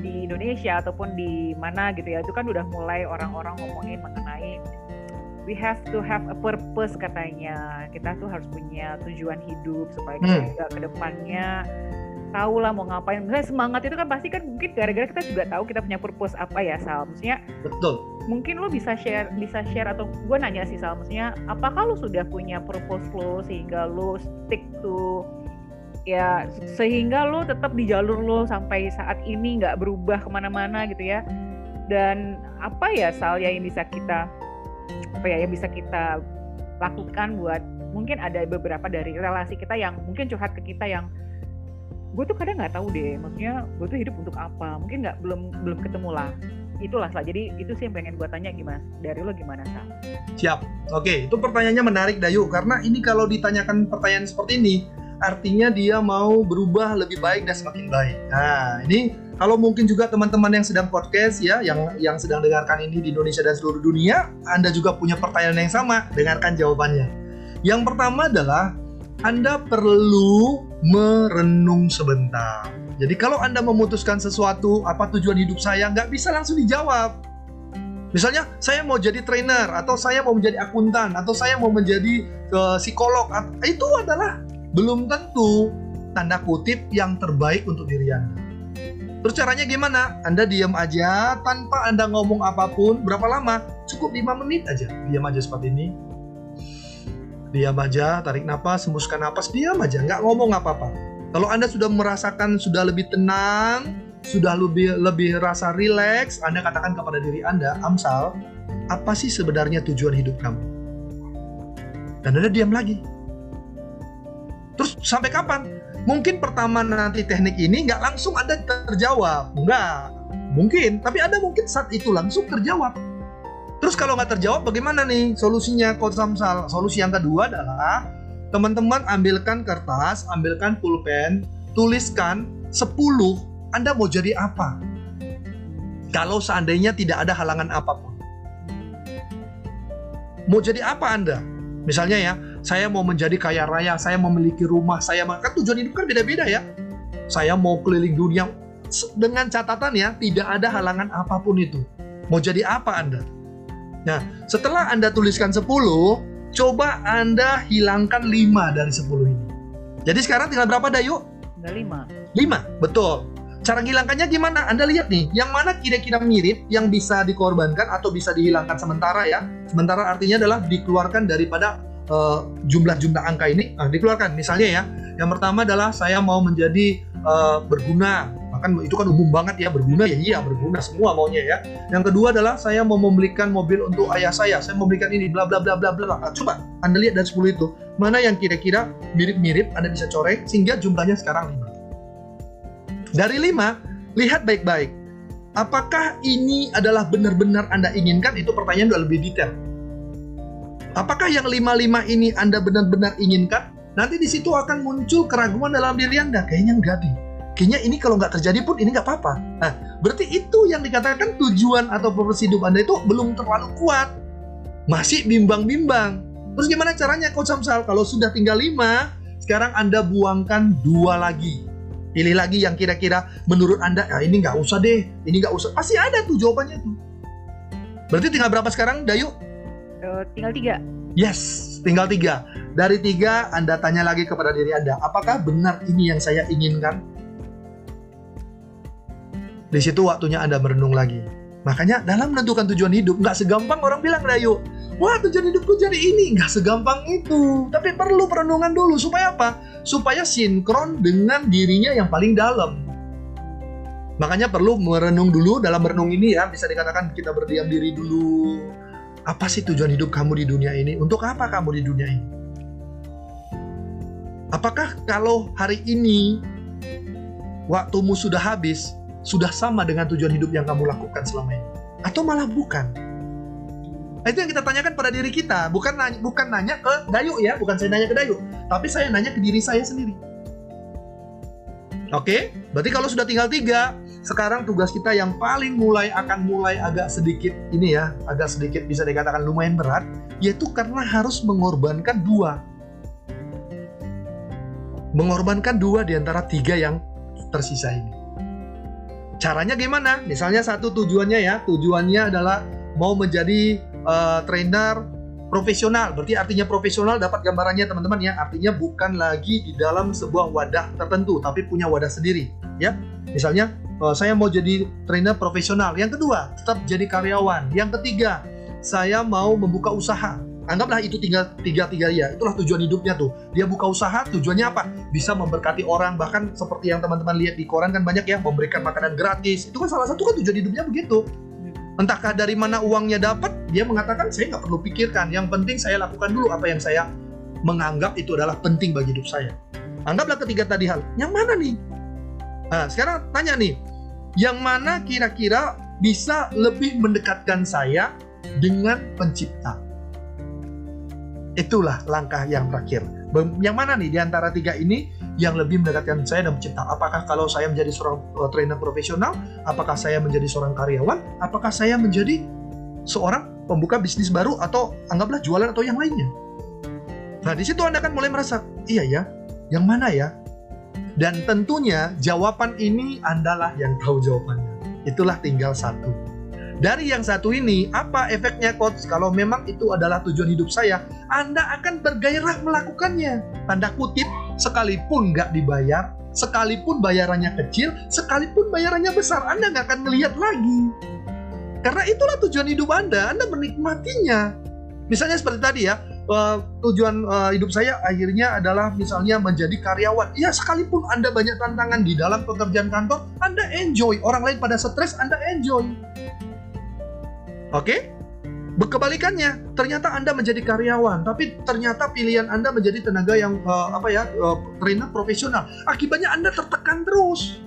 S1: di Indonesia ataupun di mana gitu ya itu kan udah mulai orang-orang ngomongin mengenai we have to have a purpose katanya. Kita tuh harus punya tujuan hidup supaya kita hmm. juga ke depannya tahu lah mau ngapain. Misalnya semangat itu kan pasti kan mungkin gara-gara kita juga tahu kita punya purpose apa ya Sal. Maksudnya
S2: betul
S1: mungkin lo bisa share bisa share atau gue nanya sih Sal. Maksudnya apakah lo sudah punya purpose lo sehingga lo stick to ya sehingga lo tetap di jalur lo sampai saat ini nggak berubah ke mana-mana gitu ya? Dan apa ya Sal ya yang bisa kita apa ya yang bisa kita lakukan buat mungkin ada beberapa dari relasi kita yang mungkin curhat ke kita yang gue tuh kadang nggak tahu deh maksudnya gue tuh hidup untuk apa? Mungkin nggak belum belum ketemu lah itulah lah jadi itu sih yang pengen gue tanya gimana? Dari lo gimana sah
S2: siap. Oke itu pertanyaannya menarik Dayu. Karena ini kalau ditanyakan pertanyaan seperti ini artinya dia mau berubah lebih baik dan semakin baik. Nah ini kalau mungkin juga teman-teman yang sedang podcast ya, yang yang sedang dengarkan ini di Indonesia dan seluruh dunia, Anda juga punya pertanyaan yang sama, dengarkan jawabannya. Yang pertama adalah Anda perlu merenung sebentar. Jadi kalau Anda memutuskan sesuatu, apa tujuan hidup saya, nggak bisa langsung dijawab. Misalnya, saya mau jadi trainer, atau saya mau menjadi akuntan, atau saya mau menjadi uh, psikolog. Itu adalah belum tentu tanda kutip yang terbaik untuk diri Anda. Terus caranya gimana? Anda diam aja tanpa Anda ngomong apa pun. Berapa lama? Cukup 5 menit aja. Diam aja seperti ini. Diam aja, tarik nafas, hembuskan nafas, diam aja, nggak ngomong apa-apa. Kalau Anda sudah merasakan sudah lebih tenang, sudah lebih lebih rasa rileks, Anda katakan kepada diri Anda, Amsal, apa sih sebenarnya tujuan hidup kamu? Dan Anda diam lagi. Terus sampai kapan? Mungkin pertama nanti teknik ini nggak langsung ada terjawab, nggak mungkin. Tapi ada mungkin saat itu langsung terjawab. Terus kalau nggak terjawab bagaimana nih solusinya Coach Samsal? Solusi yang kedua adalah teman-teman ambilkan kertas, ambilkan pulpen, tuliskan 10 Anda mau jadi apa? Kalau seandainya tidak ada halangan apa pun. Mau jadi apa Anda? Misalnya ya, saya mau menjadi kaya raya, saya memiliki rumah, saya kan tujuan hidup kan beda-beda ya. Saya mau keliling dunia dengan catatan ya, tidak ada halangan apa pun itu. Mau jadi apa Anda? Nah, setelah Anda tuliskan 10, coba Anda hilangkan 5 dari 10 ini. Jadi sekarang tinggal berapa Dayu?
S1: Tinggal 5.
S2: 5, betul. Cara menghilangkannya gimana? Anda lihat nih, yang mana kira-kira mirip yang bisa dikorbankan atau bisa dihilangkan sementara ya. Sementara artinya adalah dikeluarkan daripada uh, jumlah-jumlah angka ini nah, dikeluarkan. Misalnya ya, yang pertama adalah saya mau menjadi uh, berguna. Bahkan itu kan umum banget ya berguna ya iya berguna semua maunya ya. Yang kedua adalah saya mau membelikan mobil untuk ayah saya. Saya mau membelikan ini bla bla bla bla bla. Nah, coba Anda lihat dari 10 itu mana yang kira-kira mirip-mirip Anda bisa corek sehingga jumlahnya sekarang 5. Dari 5, lihat baik-baik. Apakah ini adalah benar-benar Anda inginkan? Itu pertanyaan udah lebih detail. Apakah yang lima-lima ini Anda benar-benar inginkan? Nanti di situ akan muncul keraguan dalam diri Anda. Kayaknya enggak deh. Kayaknya ini kalau nggak terjadi pun ini nggak apa-apa. Nah, berarti itu yang dikatakan tujuan atau purpose hidup Anda itu belum terlalu kuat. Masih bimbang-bimbang. Terus gimana caranya Coach Samsal? Kalau sudah tinggal lima, sekarang Anda buangkan dua lagi. Pilih lagi yang kira-kira menurut Anda, ya ini nggak usah deh, ini nggak usah. Pasti ada tuh jawabannya tuh. Berarti tinggal berapa sekarang, Dayu?
S1: Uh, tinggal tiga.
S2: Yes, tinggal tiga. Dari tiga, Anda tanya lagi kepada diri Anda, apakah benar ini yang saya inginkan? Di situ waktunya Anda merenung lagi. Makanya dalam menentukan tujuan hidup, nggak segampang orang bilang, Dayu, wah tujuan hidupku jadi ini. Nggak segampang itu. Tapi perlu perenungan dulu. Supaya apa? Supaya sinkron dengan dirinya yang paling dalam. Makanya perlu merenung dulu dalam merenung ini ya, bisa dikatakan kita berdiam diri dulu, apa sih tujuan hidup kamu di dunia ini? Untuk apa kamu di dunia ini? Apakah kalau hari ini waktumu sudah habis, sudah sama dengan tujuan hidup yang kamu lakukan selama ini? Atau malah bukan? Nah, itu yang kita tanyakan pada diri kita, bukan nanya, bukan nanya ke Dayu ya, bukan saya nanya ke Dayu, tapi saya nanya ke diri saya sendiri. Oke, berarti kalau sudah tinggal tiga, sekarang tugas kita yang paling mulai akan mulai agak sedikit ini ya, agak sedikit bisa dikatakan lumayan berat, yaitu karena harus mengorbankan dua. Mengorbankan dua di antara tiga yang tersisa ini. Caranya gimana? Misalnya satu tujuannya ya, tujuannya adalah mau menjadi uh, trainer profesional. Berarti artinya profesional dapat gambarannya teman-teman ya. Artinya bukan lagi di dalam sebuah wadah tertentu, tapi punya wadah sendiri ya. Misalnya uh, saya mau jadi trainer profesional. Yang kedua, tetap jadi karyawan. Yang ketiga, saya mau membuka usaha. Anggaplah itu tinggal tiga tiga ya. Itulah tujuan hidupnya tuh. Dia buka usaha, tujuannya apa? Bisa memberkati orang. Bahkan seperti yang teman-teman lihat di koran kan banyak ya, memberikan makanan gratis. Itu kan salah satu kan tujuan hidupnya begitu. Entahkah dari mana uangnya dapat, dia mengatakan saya nggak perlu pikirkan. Yang penting saya lakukan dulu apa yang saya menganggap itu adalah penting bagi hidup saya. Anggaplah ketiga tadi hal. Yang mana nih? Nah, sekarang tanya nih, yang mana kira-kira bisa lebih mendekatkan saya dengan pencipta? Itulah langkah yang terakhir. Yang mana nih di antara tiga ini yang lebih mendekatkan saya dan pencipta? Apakah kalau saya menjadi seorang uh, trainer profesional? Apakah saya menjadi seorang karyawan? Apakah saya menjadi seorang pembuka bisnis baru atau anggaplah jualan atau yang lainnya? Nah, di situ Anda akan mulai merasa, iya ya, yang mana ya? Dan tentunya jawaban ini Andalah yang tahu jawabannya. Itulah tinggal satu. Dari yang satu ini, apa efeknya coach? Kalau memang itu adalah tujuan hidup saya, Anda akan bergairah melakukannya. Tanda kutip, sekalipun nggak dibayar, sekalipun bayarannya kecil, sekalipun bayarannya besar, Anda nggak akan melihat lagi. Karena itulah tujuan hidup Anda, Anda menikmatinya. Misalnya seperti tadi ya, uh, tujuan uh, hidup saya akhirnya adalah misalnya menjadi karyawan. Ya sekalipun Anda banyak tantangan di dalam pekerjaan kantor, Anda enjoy. Orang lain pada stres, Anda enjoy. Oke? Okay? Kebalikannya, ternyata Anda menjadi karyawan, tapi ternyata pilihan Anda menjadi tenaga yang uh, apa ya, uh, trainer profesional. Akibatnya Anda tertekan terus.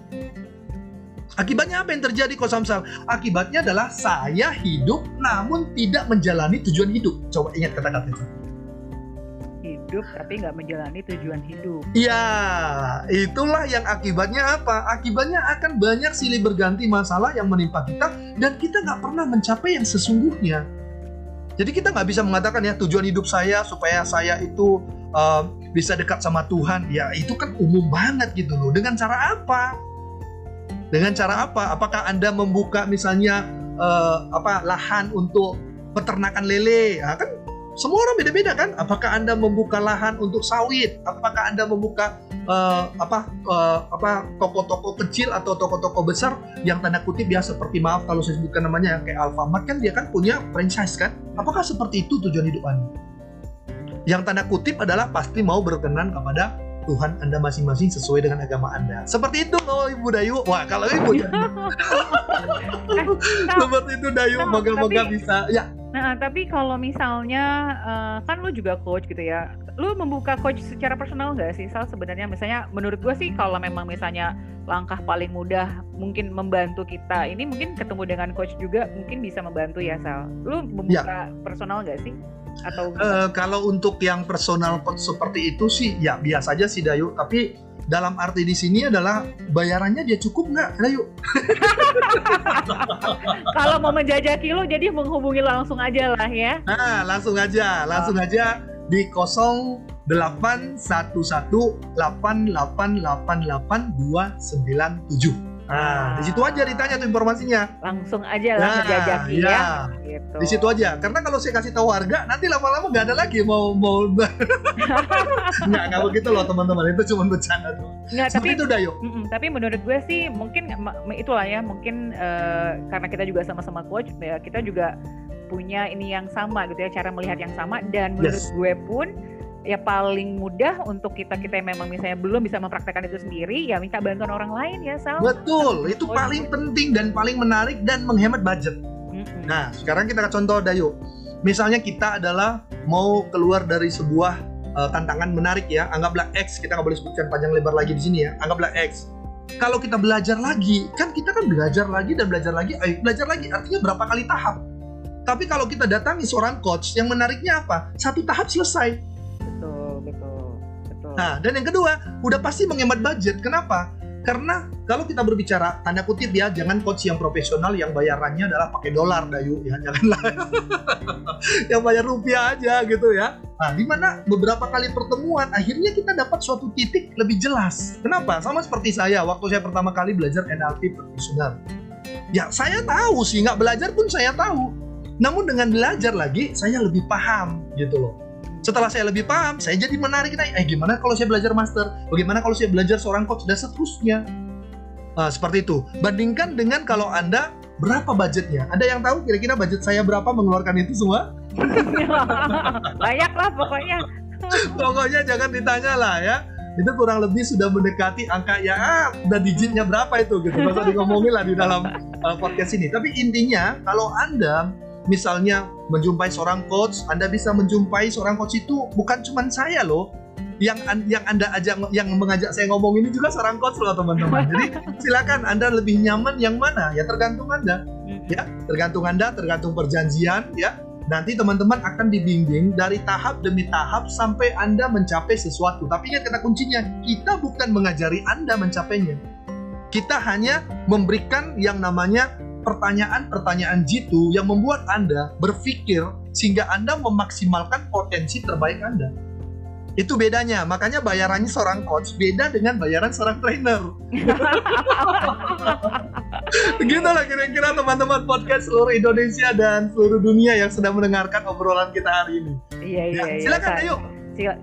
S2: Akibatnya apa yang terjadi kok Samsal? Akibatnya adalah saya hidup namun tidak menjalani tujuan hidup. Coba ingat kata-kata itu
S1: hidup tapi nggak menjalani tujuan hidup.
S2: Iya, itulah yang akibatnya apa? Akibatnya akan banyak silih berganti masalah yang menimpa kita dan kita nggak pernah mencapai yang sesungguhnya. Jadi kita nggak bisa mengatakan ya tujuan hidup saya supaya saya itu uh, bisa dekat sama Tuhan. Ya itu kan umum banget gitu loh. Dengan cara apa? Dengan cara apa? Apakah anda membuka misalnya uh, apa lahan untuk peternakan lele? Ya, kan semua orang beda-beda kan? Apakah Anda membuka lahan untuk sawit? Apakah Anda membuka uh, apa uh, apa toko-toko kecil atau toko-toko besar yang tanda kutip ya seperti maaf kalau saya sebutkan namanya kayak Alfamart kan dia kan punya franchise kan? Apakah seperti itu tujuan hidup Anda? Yang tanda kutip adalah pasti mau berkenan kepada Tuhan Anda masing-masing sesuai dengan agama Anda. Seperti itu loh Ibu Dayu. Wah, kalau Ibu *laughs* eh, seperti itu Dayu, moga-moga bisa. Ya.
S1: Nah, tapi kalau misalnya uh, kan lu juga coach gitu ya. Lu membuka coach secara personal nggak sih? Sal sebenarnya misalnya menurut gue sih kalau memang misalnya langkah paling mudah mungkin membantu kita ini mungkin ketemu dengan coach juga mungkin bisa membantu ya Sal. Lu membuka ya. personal nggak sih?
S2: atau uh, kalau untuk yang personal seperti itu sih ya biasa aja sih Dayu tapi dalam arti di sini adalah bayarannya dia cukup nggak Dayu *laughs*
S1: kalau mau menjajaki lo jadi menghubungi langsung aja lah ya
S2: nah langsung aja langsung oh. aja di 088188888297 Nah, di situ aja ditanya tuh informasinya.
S1: Langsung aja lah nah, menjajaki ya. ya.
S2: Gitu. Di situ aja. Karena kalau saya kasih tahu harga, nanti lama-lama nggak ada lagi mau mau. *laughs* nggak nggak begitu loh teman-teman. Itu cuma bercanda tuh.
S1: Nggak, tapi itu dah yuk. Mm -mm, tapi menurut gue sih mungkin itulah ya. Mungkin uh, karena kita juga sama-sama coach, ya kita juga punya ini yang sama gitu ya, cara melihat yang sama. Dan menurut yes. gue pun ya paling mudah untuk kita kita yang memang misalnya belum bisa mempraktekkan itu sendiri ya minta bantuan orang lain ya Sal.
S2: Betul, itu paling penting dan paling menarik dan menghemat budget. Mm-hmm. Nah, sekarang kita contoh Dayu. Misalnya kita adalah mau keluar dari sebuah uh, tantangan menarik ya, anggaplah X, kita nggak boleh sebutkan panjang lebar lagi di sini ya, anggaplah X. Kalau kita belajar lagi, kan kita kan belajar lagi dan belajar lagi, eh, belajar lagi artinya berapa kali tahap. Tapi kalau kita datangi seorang coach, yang menariknya apa? Satu tahap selesai Nah, dan yang kedua, udah pasti menghemat budget. Kenapa? Karena kalau kita berbicara tanda kutip ya, jangan coach yang profesional yang bayarannya adalah pakai dolar dayu ya, janganlah *laughs* yang bayar rupiah aja gitu ya. Nah, di mana beberapa kali pertemuan akhirnya kita dapat suatu titik lebih jelas. Kenapa? Sama seperti saya waktu saya pertama kali belajar NLP profesional. Ya, saya tahu sih nggak belajar pun saya tahu. Namun dengan belajar lagi, saya lebih paham gitu loh setelah saya lebih paham, saya jadi menarik nih. Eh gimana kalau saya belajar master? Bagaimana kalau saya belajar seorang coach dan seterusnya? Nah, seperti itu. Bandingkan dengan kalau Anda berapa budgetnya? Ada yang tahu kira-kira budget saya berapa mengeluarkan itu semua? *laughs*
S1: Banyak lah pokoknya. *laughs*
S2: pokoknya jangan ditanya lah ya. Itu kurang lebih sudah mendekati angka ya ah, udah digitnya berapa itu gitu. Masa ngomongin lah di dalam uh, podcast ini. Tapi intinya kalau Anda misalnya menjumpai seorang coach, Anda bisa menjumpai seorang coach itu bukan cuma saya loh. Yang yang Anda ajak yang mengajak saya ngomong ini juga seorang coach loh teman-teman. *laughs* Jadi silakan Anda lebih nyaman yang mana ya tergantung Anda. Ya, tergantung Anda, tergantung perjanjian ya. Nanti teman-teman akan dibimbing dari tahap demi tahap sampai Anda mencapai sesuatu. Tapi ingat kata kuncinya, kita bukan mengajari Anda mencapainya. Kita hanya memberikan yang namanya pertanyaan-pertanyaan jitu yang membuat Anda berpikir sehingga Anda memaksimalkan potensi terbaik Anda. Itu bedanya, makanya bayarannya seorang coach beda dengan bayaran seorang trainer. *laughs* Begitulah kira-kira teman-teman podcast seluruh Indonesia dan seluruh dunia yang sedang mendengarkan obrolan kita hari ini.
S1: Iya, iya, ya,
S2: iya. Silakan,
S1: iya,
S2: ayo.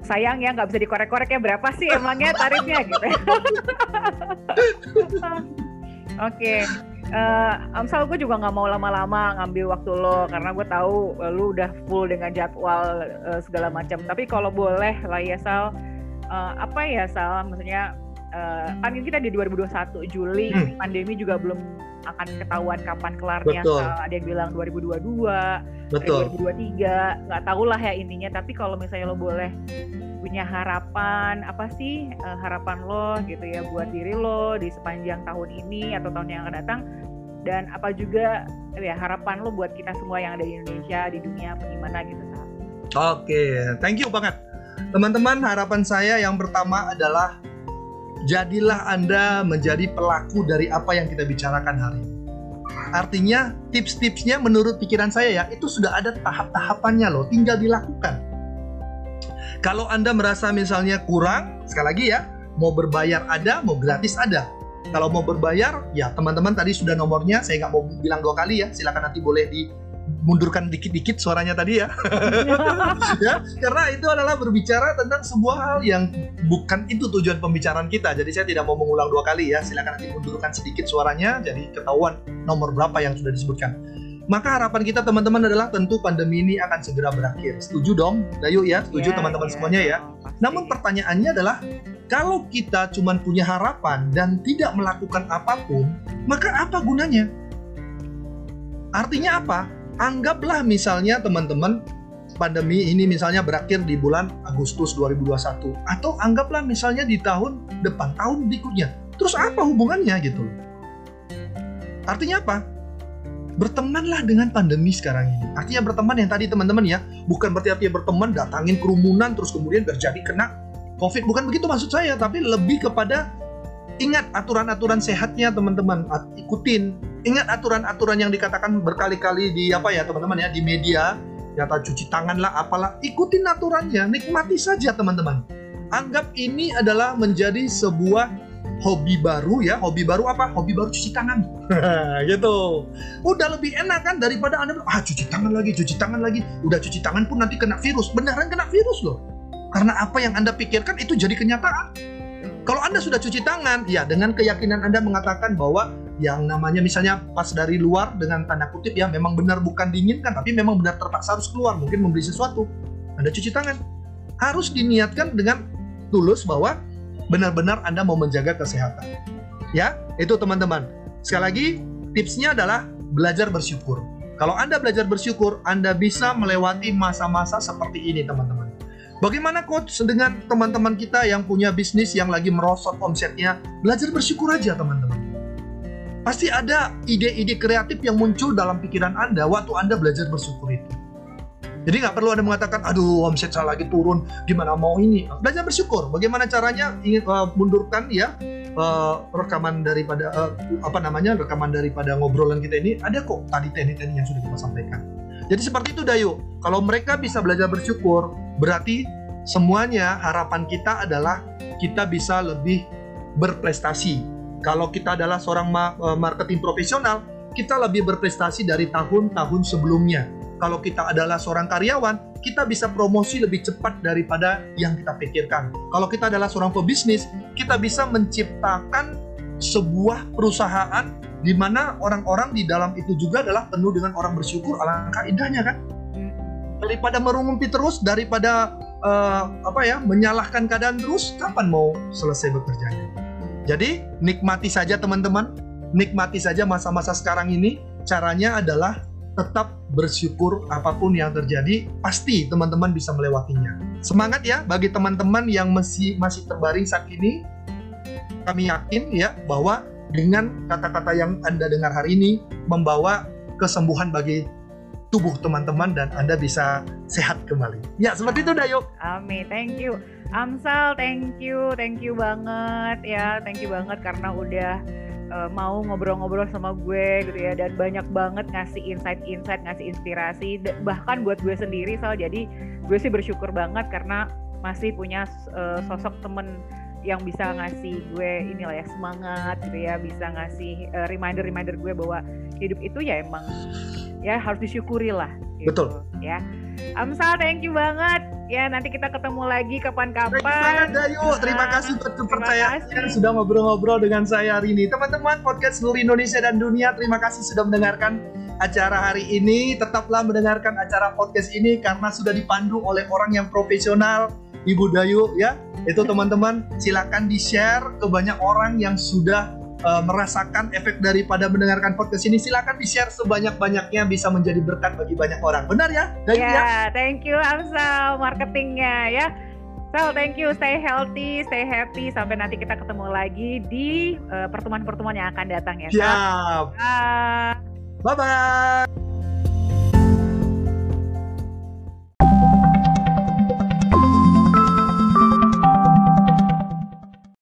S1: Sayang ya nggak bisa dikorek-korek ya berapa sih emangnya tarifnya gitu. *laughs* Oke, uh, Amsal gue juga nggak mau lama-lama ngambil waktu lo karena gue tahu uh, lu udah full dengan jadwal uh, segala macam. Tapi kalau boleh lah ya Sal, uh, apa ya Sal, maksudnya uh, kan kita di 2021 Juli hmm. pandemi juga belum akan ketahuan kapan kelarnya. Betul. Sal. Ada yang bilang 2022, Betul. 2023, nggak tahu lah ya intinya. Tapi kalau misalnya lo boleh punya harapan apa sih uh, harapan lo gitu ya buat diri lo di sepanjang tahun ini atau tahun yang akan datang dan apa juga ya harapan lo buat kita semua yang ada di Indonesia di dunia bagaimana gitu
S2: Oke, okay. thank you banget. Teman-teman, harapan saya yang pertama adalah jadilah Anda menjadi pelaku dari apa yang kita bicarakan hari ini. Artinya, tips-tipsnya menurut pikiran saya ya, itu sudah ada tahap-tahapannya loh, tinggal dilakukan. Kalau Anda merasa misalnya kurang, sekali lagi ya, mau berbayar ada, mau gratis ada. Kalau mau berbayar, ya teman-teman tadi sudah nomornya, saya nggak mau bilang dua kali ya, silakan nanti boleh di mundurkan dikit-dikit suaranya tadi ya. *laughs* ya, karena itu adalah berbicara tentang sebuah hal yang bukan itu tujuan pembicaraan kita. Jadi saya tidak mau mengulang dua kali ya. Silakan nanti mundurkan sedikit suaranya jadi ketahuan nomor berapa yang sudah disebutkan. Maka harapan kita teman-teman adalah tentu pandemi ini akan segera berakhir. Setuju dong? Dayu ya, setuju
S1: Iya,
S2: teman-teman
S1: iya,
S2: semuanya ya.
S1: pasti.
S2: Namun pertanyaannya adalah kalau kita cuma punya harapan dan tidak melakukan apa pun, maka apa gunanya? Artinya apa? Anggaplah misalnya teman-teman pandemi ini misalnya berakhir di bulan Agustus 2021 atau anggaplah misalnya di tahun depan tahun berikutnya. Terus apa hubungannya gitu? Artinya apa? Bertemanlah dengan pandemi sekarang ini. Artinya berteman yang tadi teman-teman ya, bukan berarti artinya berteman datangin kerumunan terus kemudian terjadi kena COVID. Bukan begitu maksud saya, tapi lebih kepada ingat aturan-aturan sehatnya teman-teman, ikutin. Ingat aturan-aturan yang dikatakan berkali-kali di apa ya teman-teman ya di media, kata cuci tangan lah apalah, ikutin aturannya, nikmati saja teman-teman. Anggap ini adalah menjadi sebuah hobi baru ya, hobi baru apa? Hobi baru cuci tangan. *laughs* gitu. Udah lebih enak kan daripada Anda ah cuci tangan lagi, cuci tangan lagi. Udah cuci tangan pun nanti kena virus. Beneran kena virus loh. Karena apa yang Anda pikirkan itu jadi kenyataan. Kalau Anda sudah cuci tangan, ya dengan keyakinan Anda mengatakan bahwa yang namanya misalnya pas dari luar dengan tanda kutip ya memang benar bukan diinginkan tapi memang benar terpaksa harus keluar mungkin membeli sesuatu. Anda cuci tangan. Harus diniatkan dengan tulus bahwa benar-benar Anda mau menjaga kesehatan. Ya itu teman-teman. Sekali lagi tipsnya adalah belajar bersyukur. Kalau Anda belajar bersyukur Anda bisa melewati masa-masa seperti ini teman-teman. Bagaimana coach dengan teman-teman kita yang punya bisnis yang lagi merosot omsetnya? Belajar bersyukur aja teman-teman. Pasti ada ide-ide kreatif yang muncul dalam pikiran Anda waktu Anda belajar bersyukur itu. Jadi nggak perlu Anda mengatakan, aduh omset saya lagi turun, gimana mau ini? Belajar bersyukur. Bagaimana caranya? Ingin uh, mundurkan ya uh, rekaman daripada uh, apa namanya rekaman daripada ngobrolan kita ini ada kok tadi teknik-teknik yang sudah kita sampaikan. Jadi seperti itu Dayu. Kalau mereka bisa belajar bersyukur, berarti semuanya harapan kita adalah kita bisa lebih berprestasi. Kalau kita adalah seorang eh, marketing profesional, kita lebih berprestasi dari tahun-tahun sebelumnya. Kalau kita adalah seorang karyawan, kita bisa promosi lebih cepat daripada yang kita pikirkan. Kalau kita adalah seorang pebisnis, kita bisa menciptakan sebuah perusahaan di mana orang-orang di dalam itu juga adalah penuh dengan orang bersyukur. Alangkah indahnya kan? Daripada merungumpi terus, daripada eh, apa ya menyalahkan keadaan terus, kapan mau selesai bekerjanya? Jadi nikmati saja teman-teman, nikmati saja masa-masa sekarang ini. Caranya adalah tetap bersyukur apa pun yang terjadi, pasti teman-teman bisa melewatinya. Semangat ya bagi teman-teman yang masih masih terbaring saat ini. Kami yakin ya bahwa dengan kata-kata yang Anda dengar hari ini membawa kesembuhan bagi tubuh teman-teman dan Anda bisa sehat kembali. Ya, seperti itu Dayo.
S1: Amin, thank you. Amsal, thank you, thank you banget ya, thank you banget karena udah uh, mau ngobrol-ngobrol sama gue gitu ya dan banyak banget ngasih insight-insight, ngasih inspirasi bahkan buat gue sendiri Sal. Jadi gue sih bersyukur banget karena masih punya uh, sosok temen yang bisa ngasih gue inilah ya semangat gitu ya, bisa ngasih uh, reminder-reminder gue bahwa hidup itu ya emang ya harus disyukuri lah. Gitu,
S2: Betul.
S1: Ya. Amsal, thank you banget. Ya, nanti kita ketemu lagi kapan-kapan.
S2: Dayu. Terima kasih buat kepercayaan sudah ngobrol-ngobrol dengan saya hari ini. Teman-teman podcast seluruh Indonesia dan dunia, terima kasih sudah mendengarkan acara hari ini. Tetaplah mendengarkan acara podcast ini karena sudah dipandu oleh orang yang profesional, Ibu Dayu ya. Itu teman-teman silakan di-share ke banyak orang yang sudah uh, merasakan efek daripada mendengarkan podcast ini. Silakan di-share sebanyak-banyaknya bisa menjadi berkat bagi banyak orang. Benar ya? Dayu ya?
S1: Ya, thank you Amsal marketingnya ya. Sal, thank you. Stay healthy, stay happy. Sampai nanti kita ketemu lagi di eh, pertemuan-pertemuan yang akan datang ya.
S2: Siap.
S1: 拜
S2: 拜。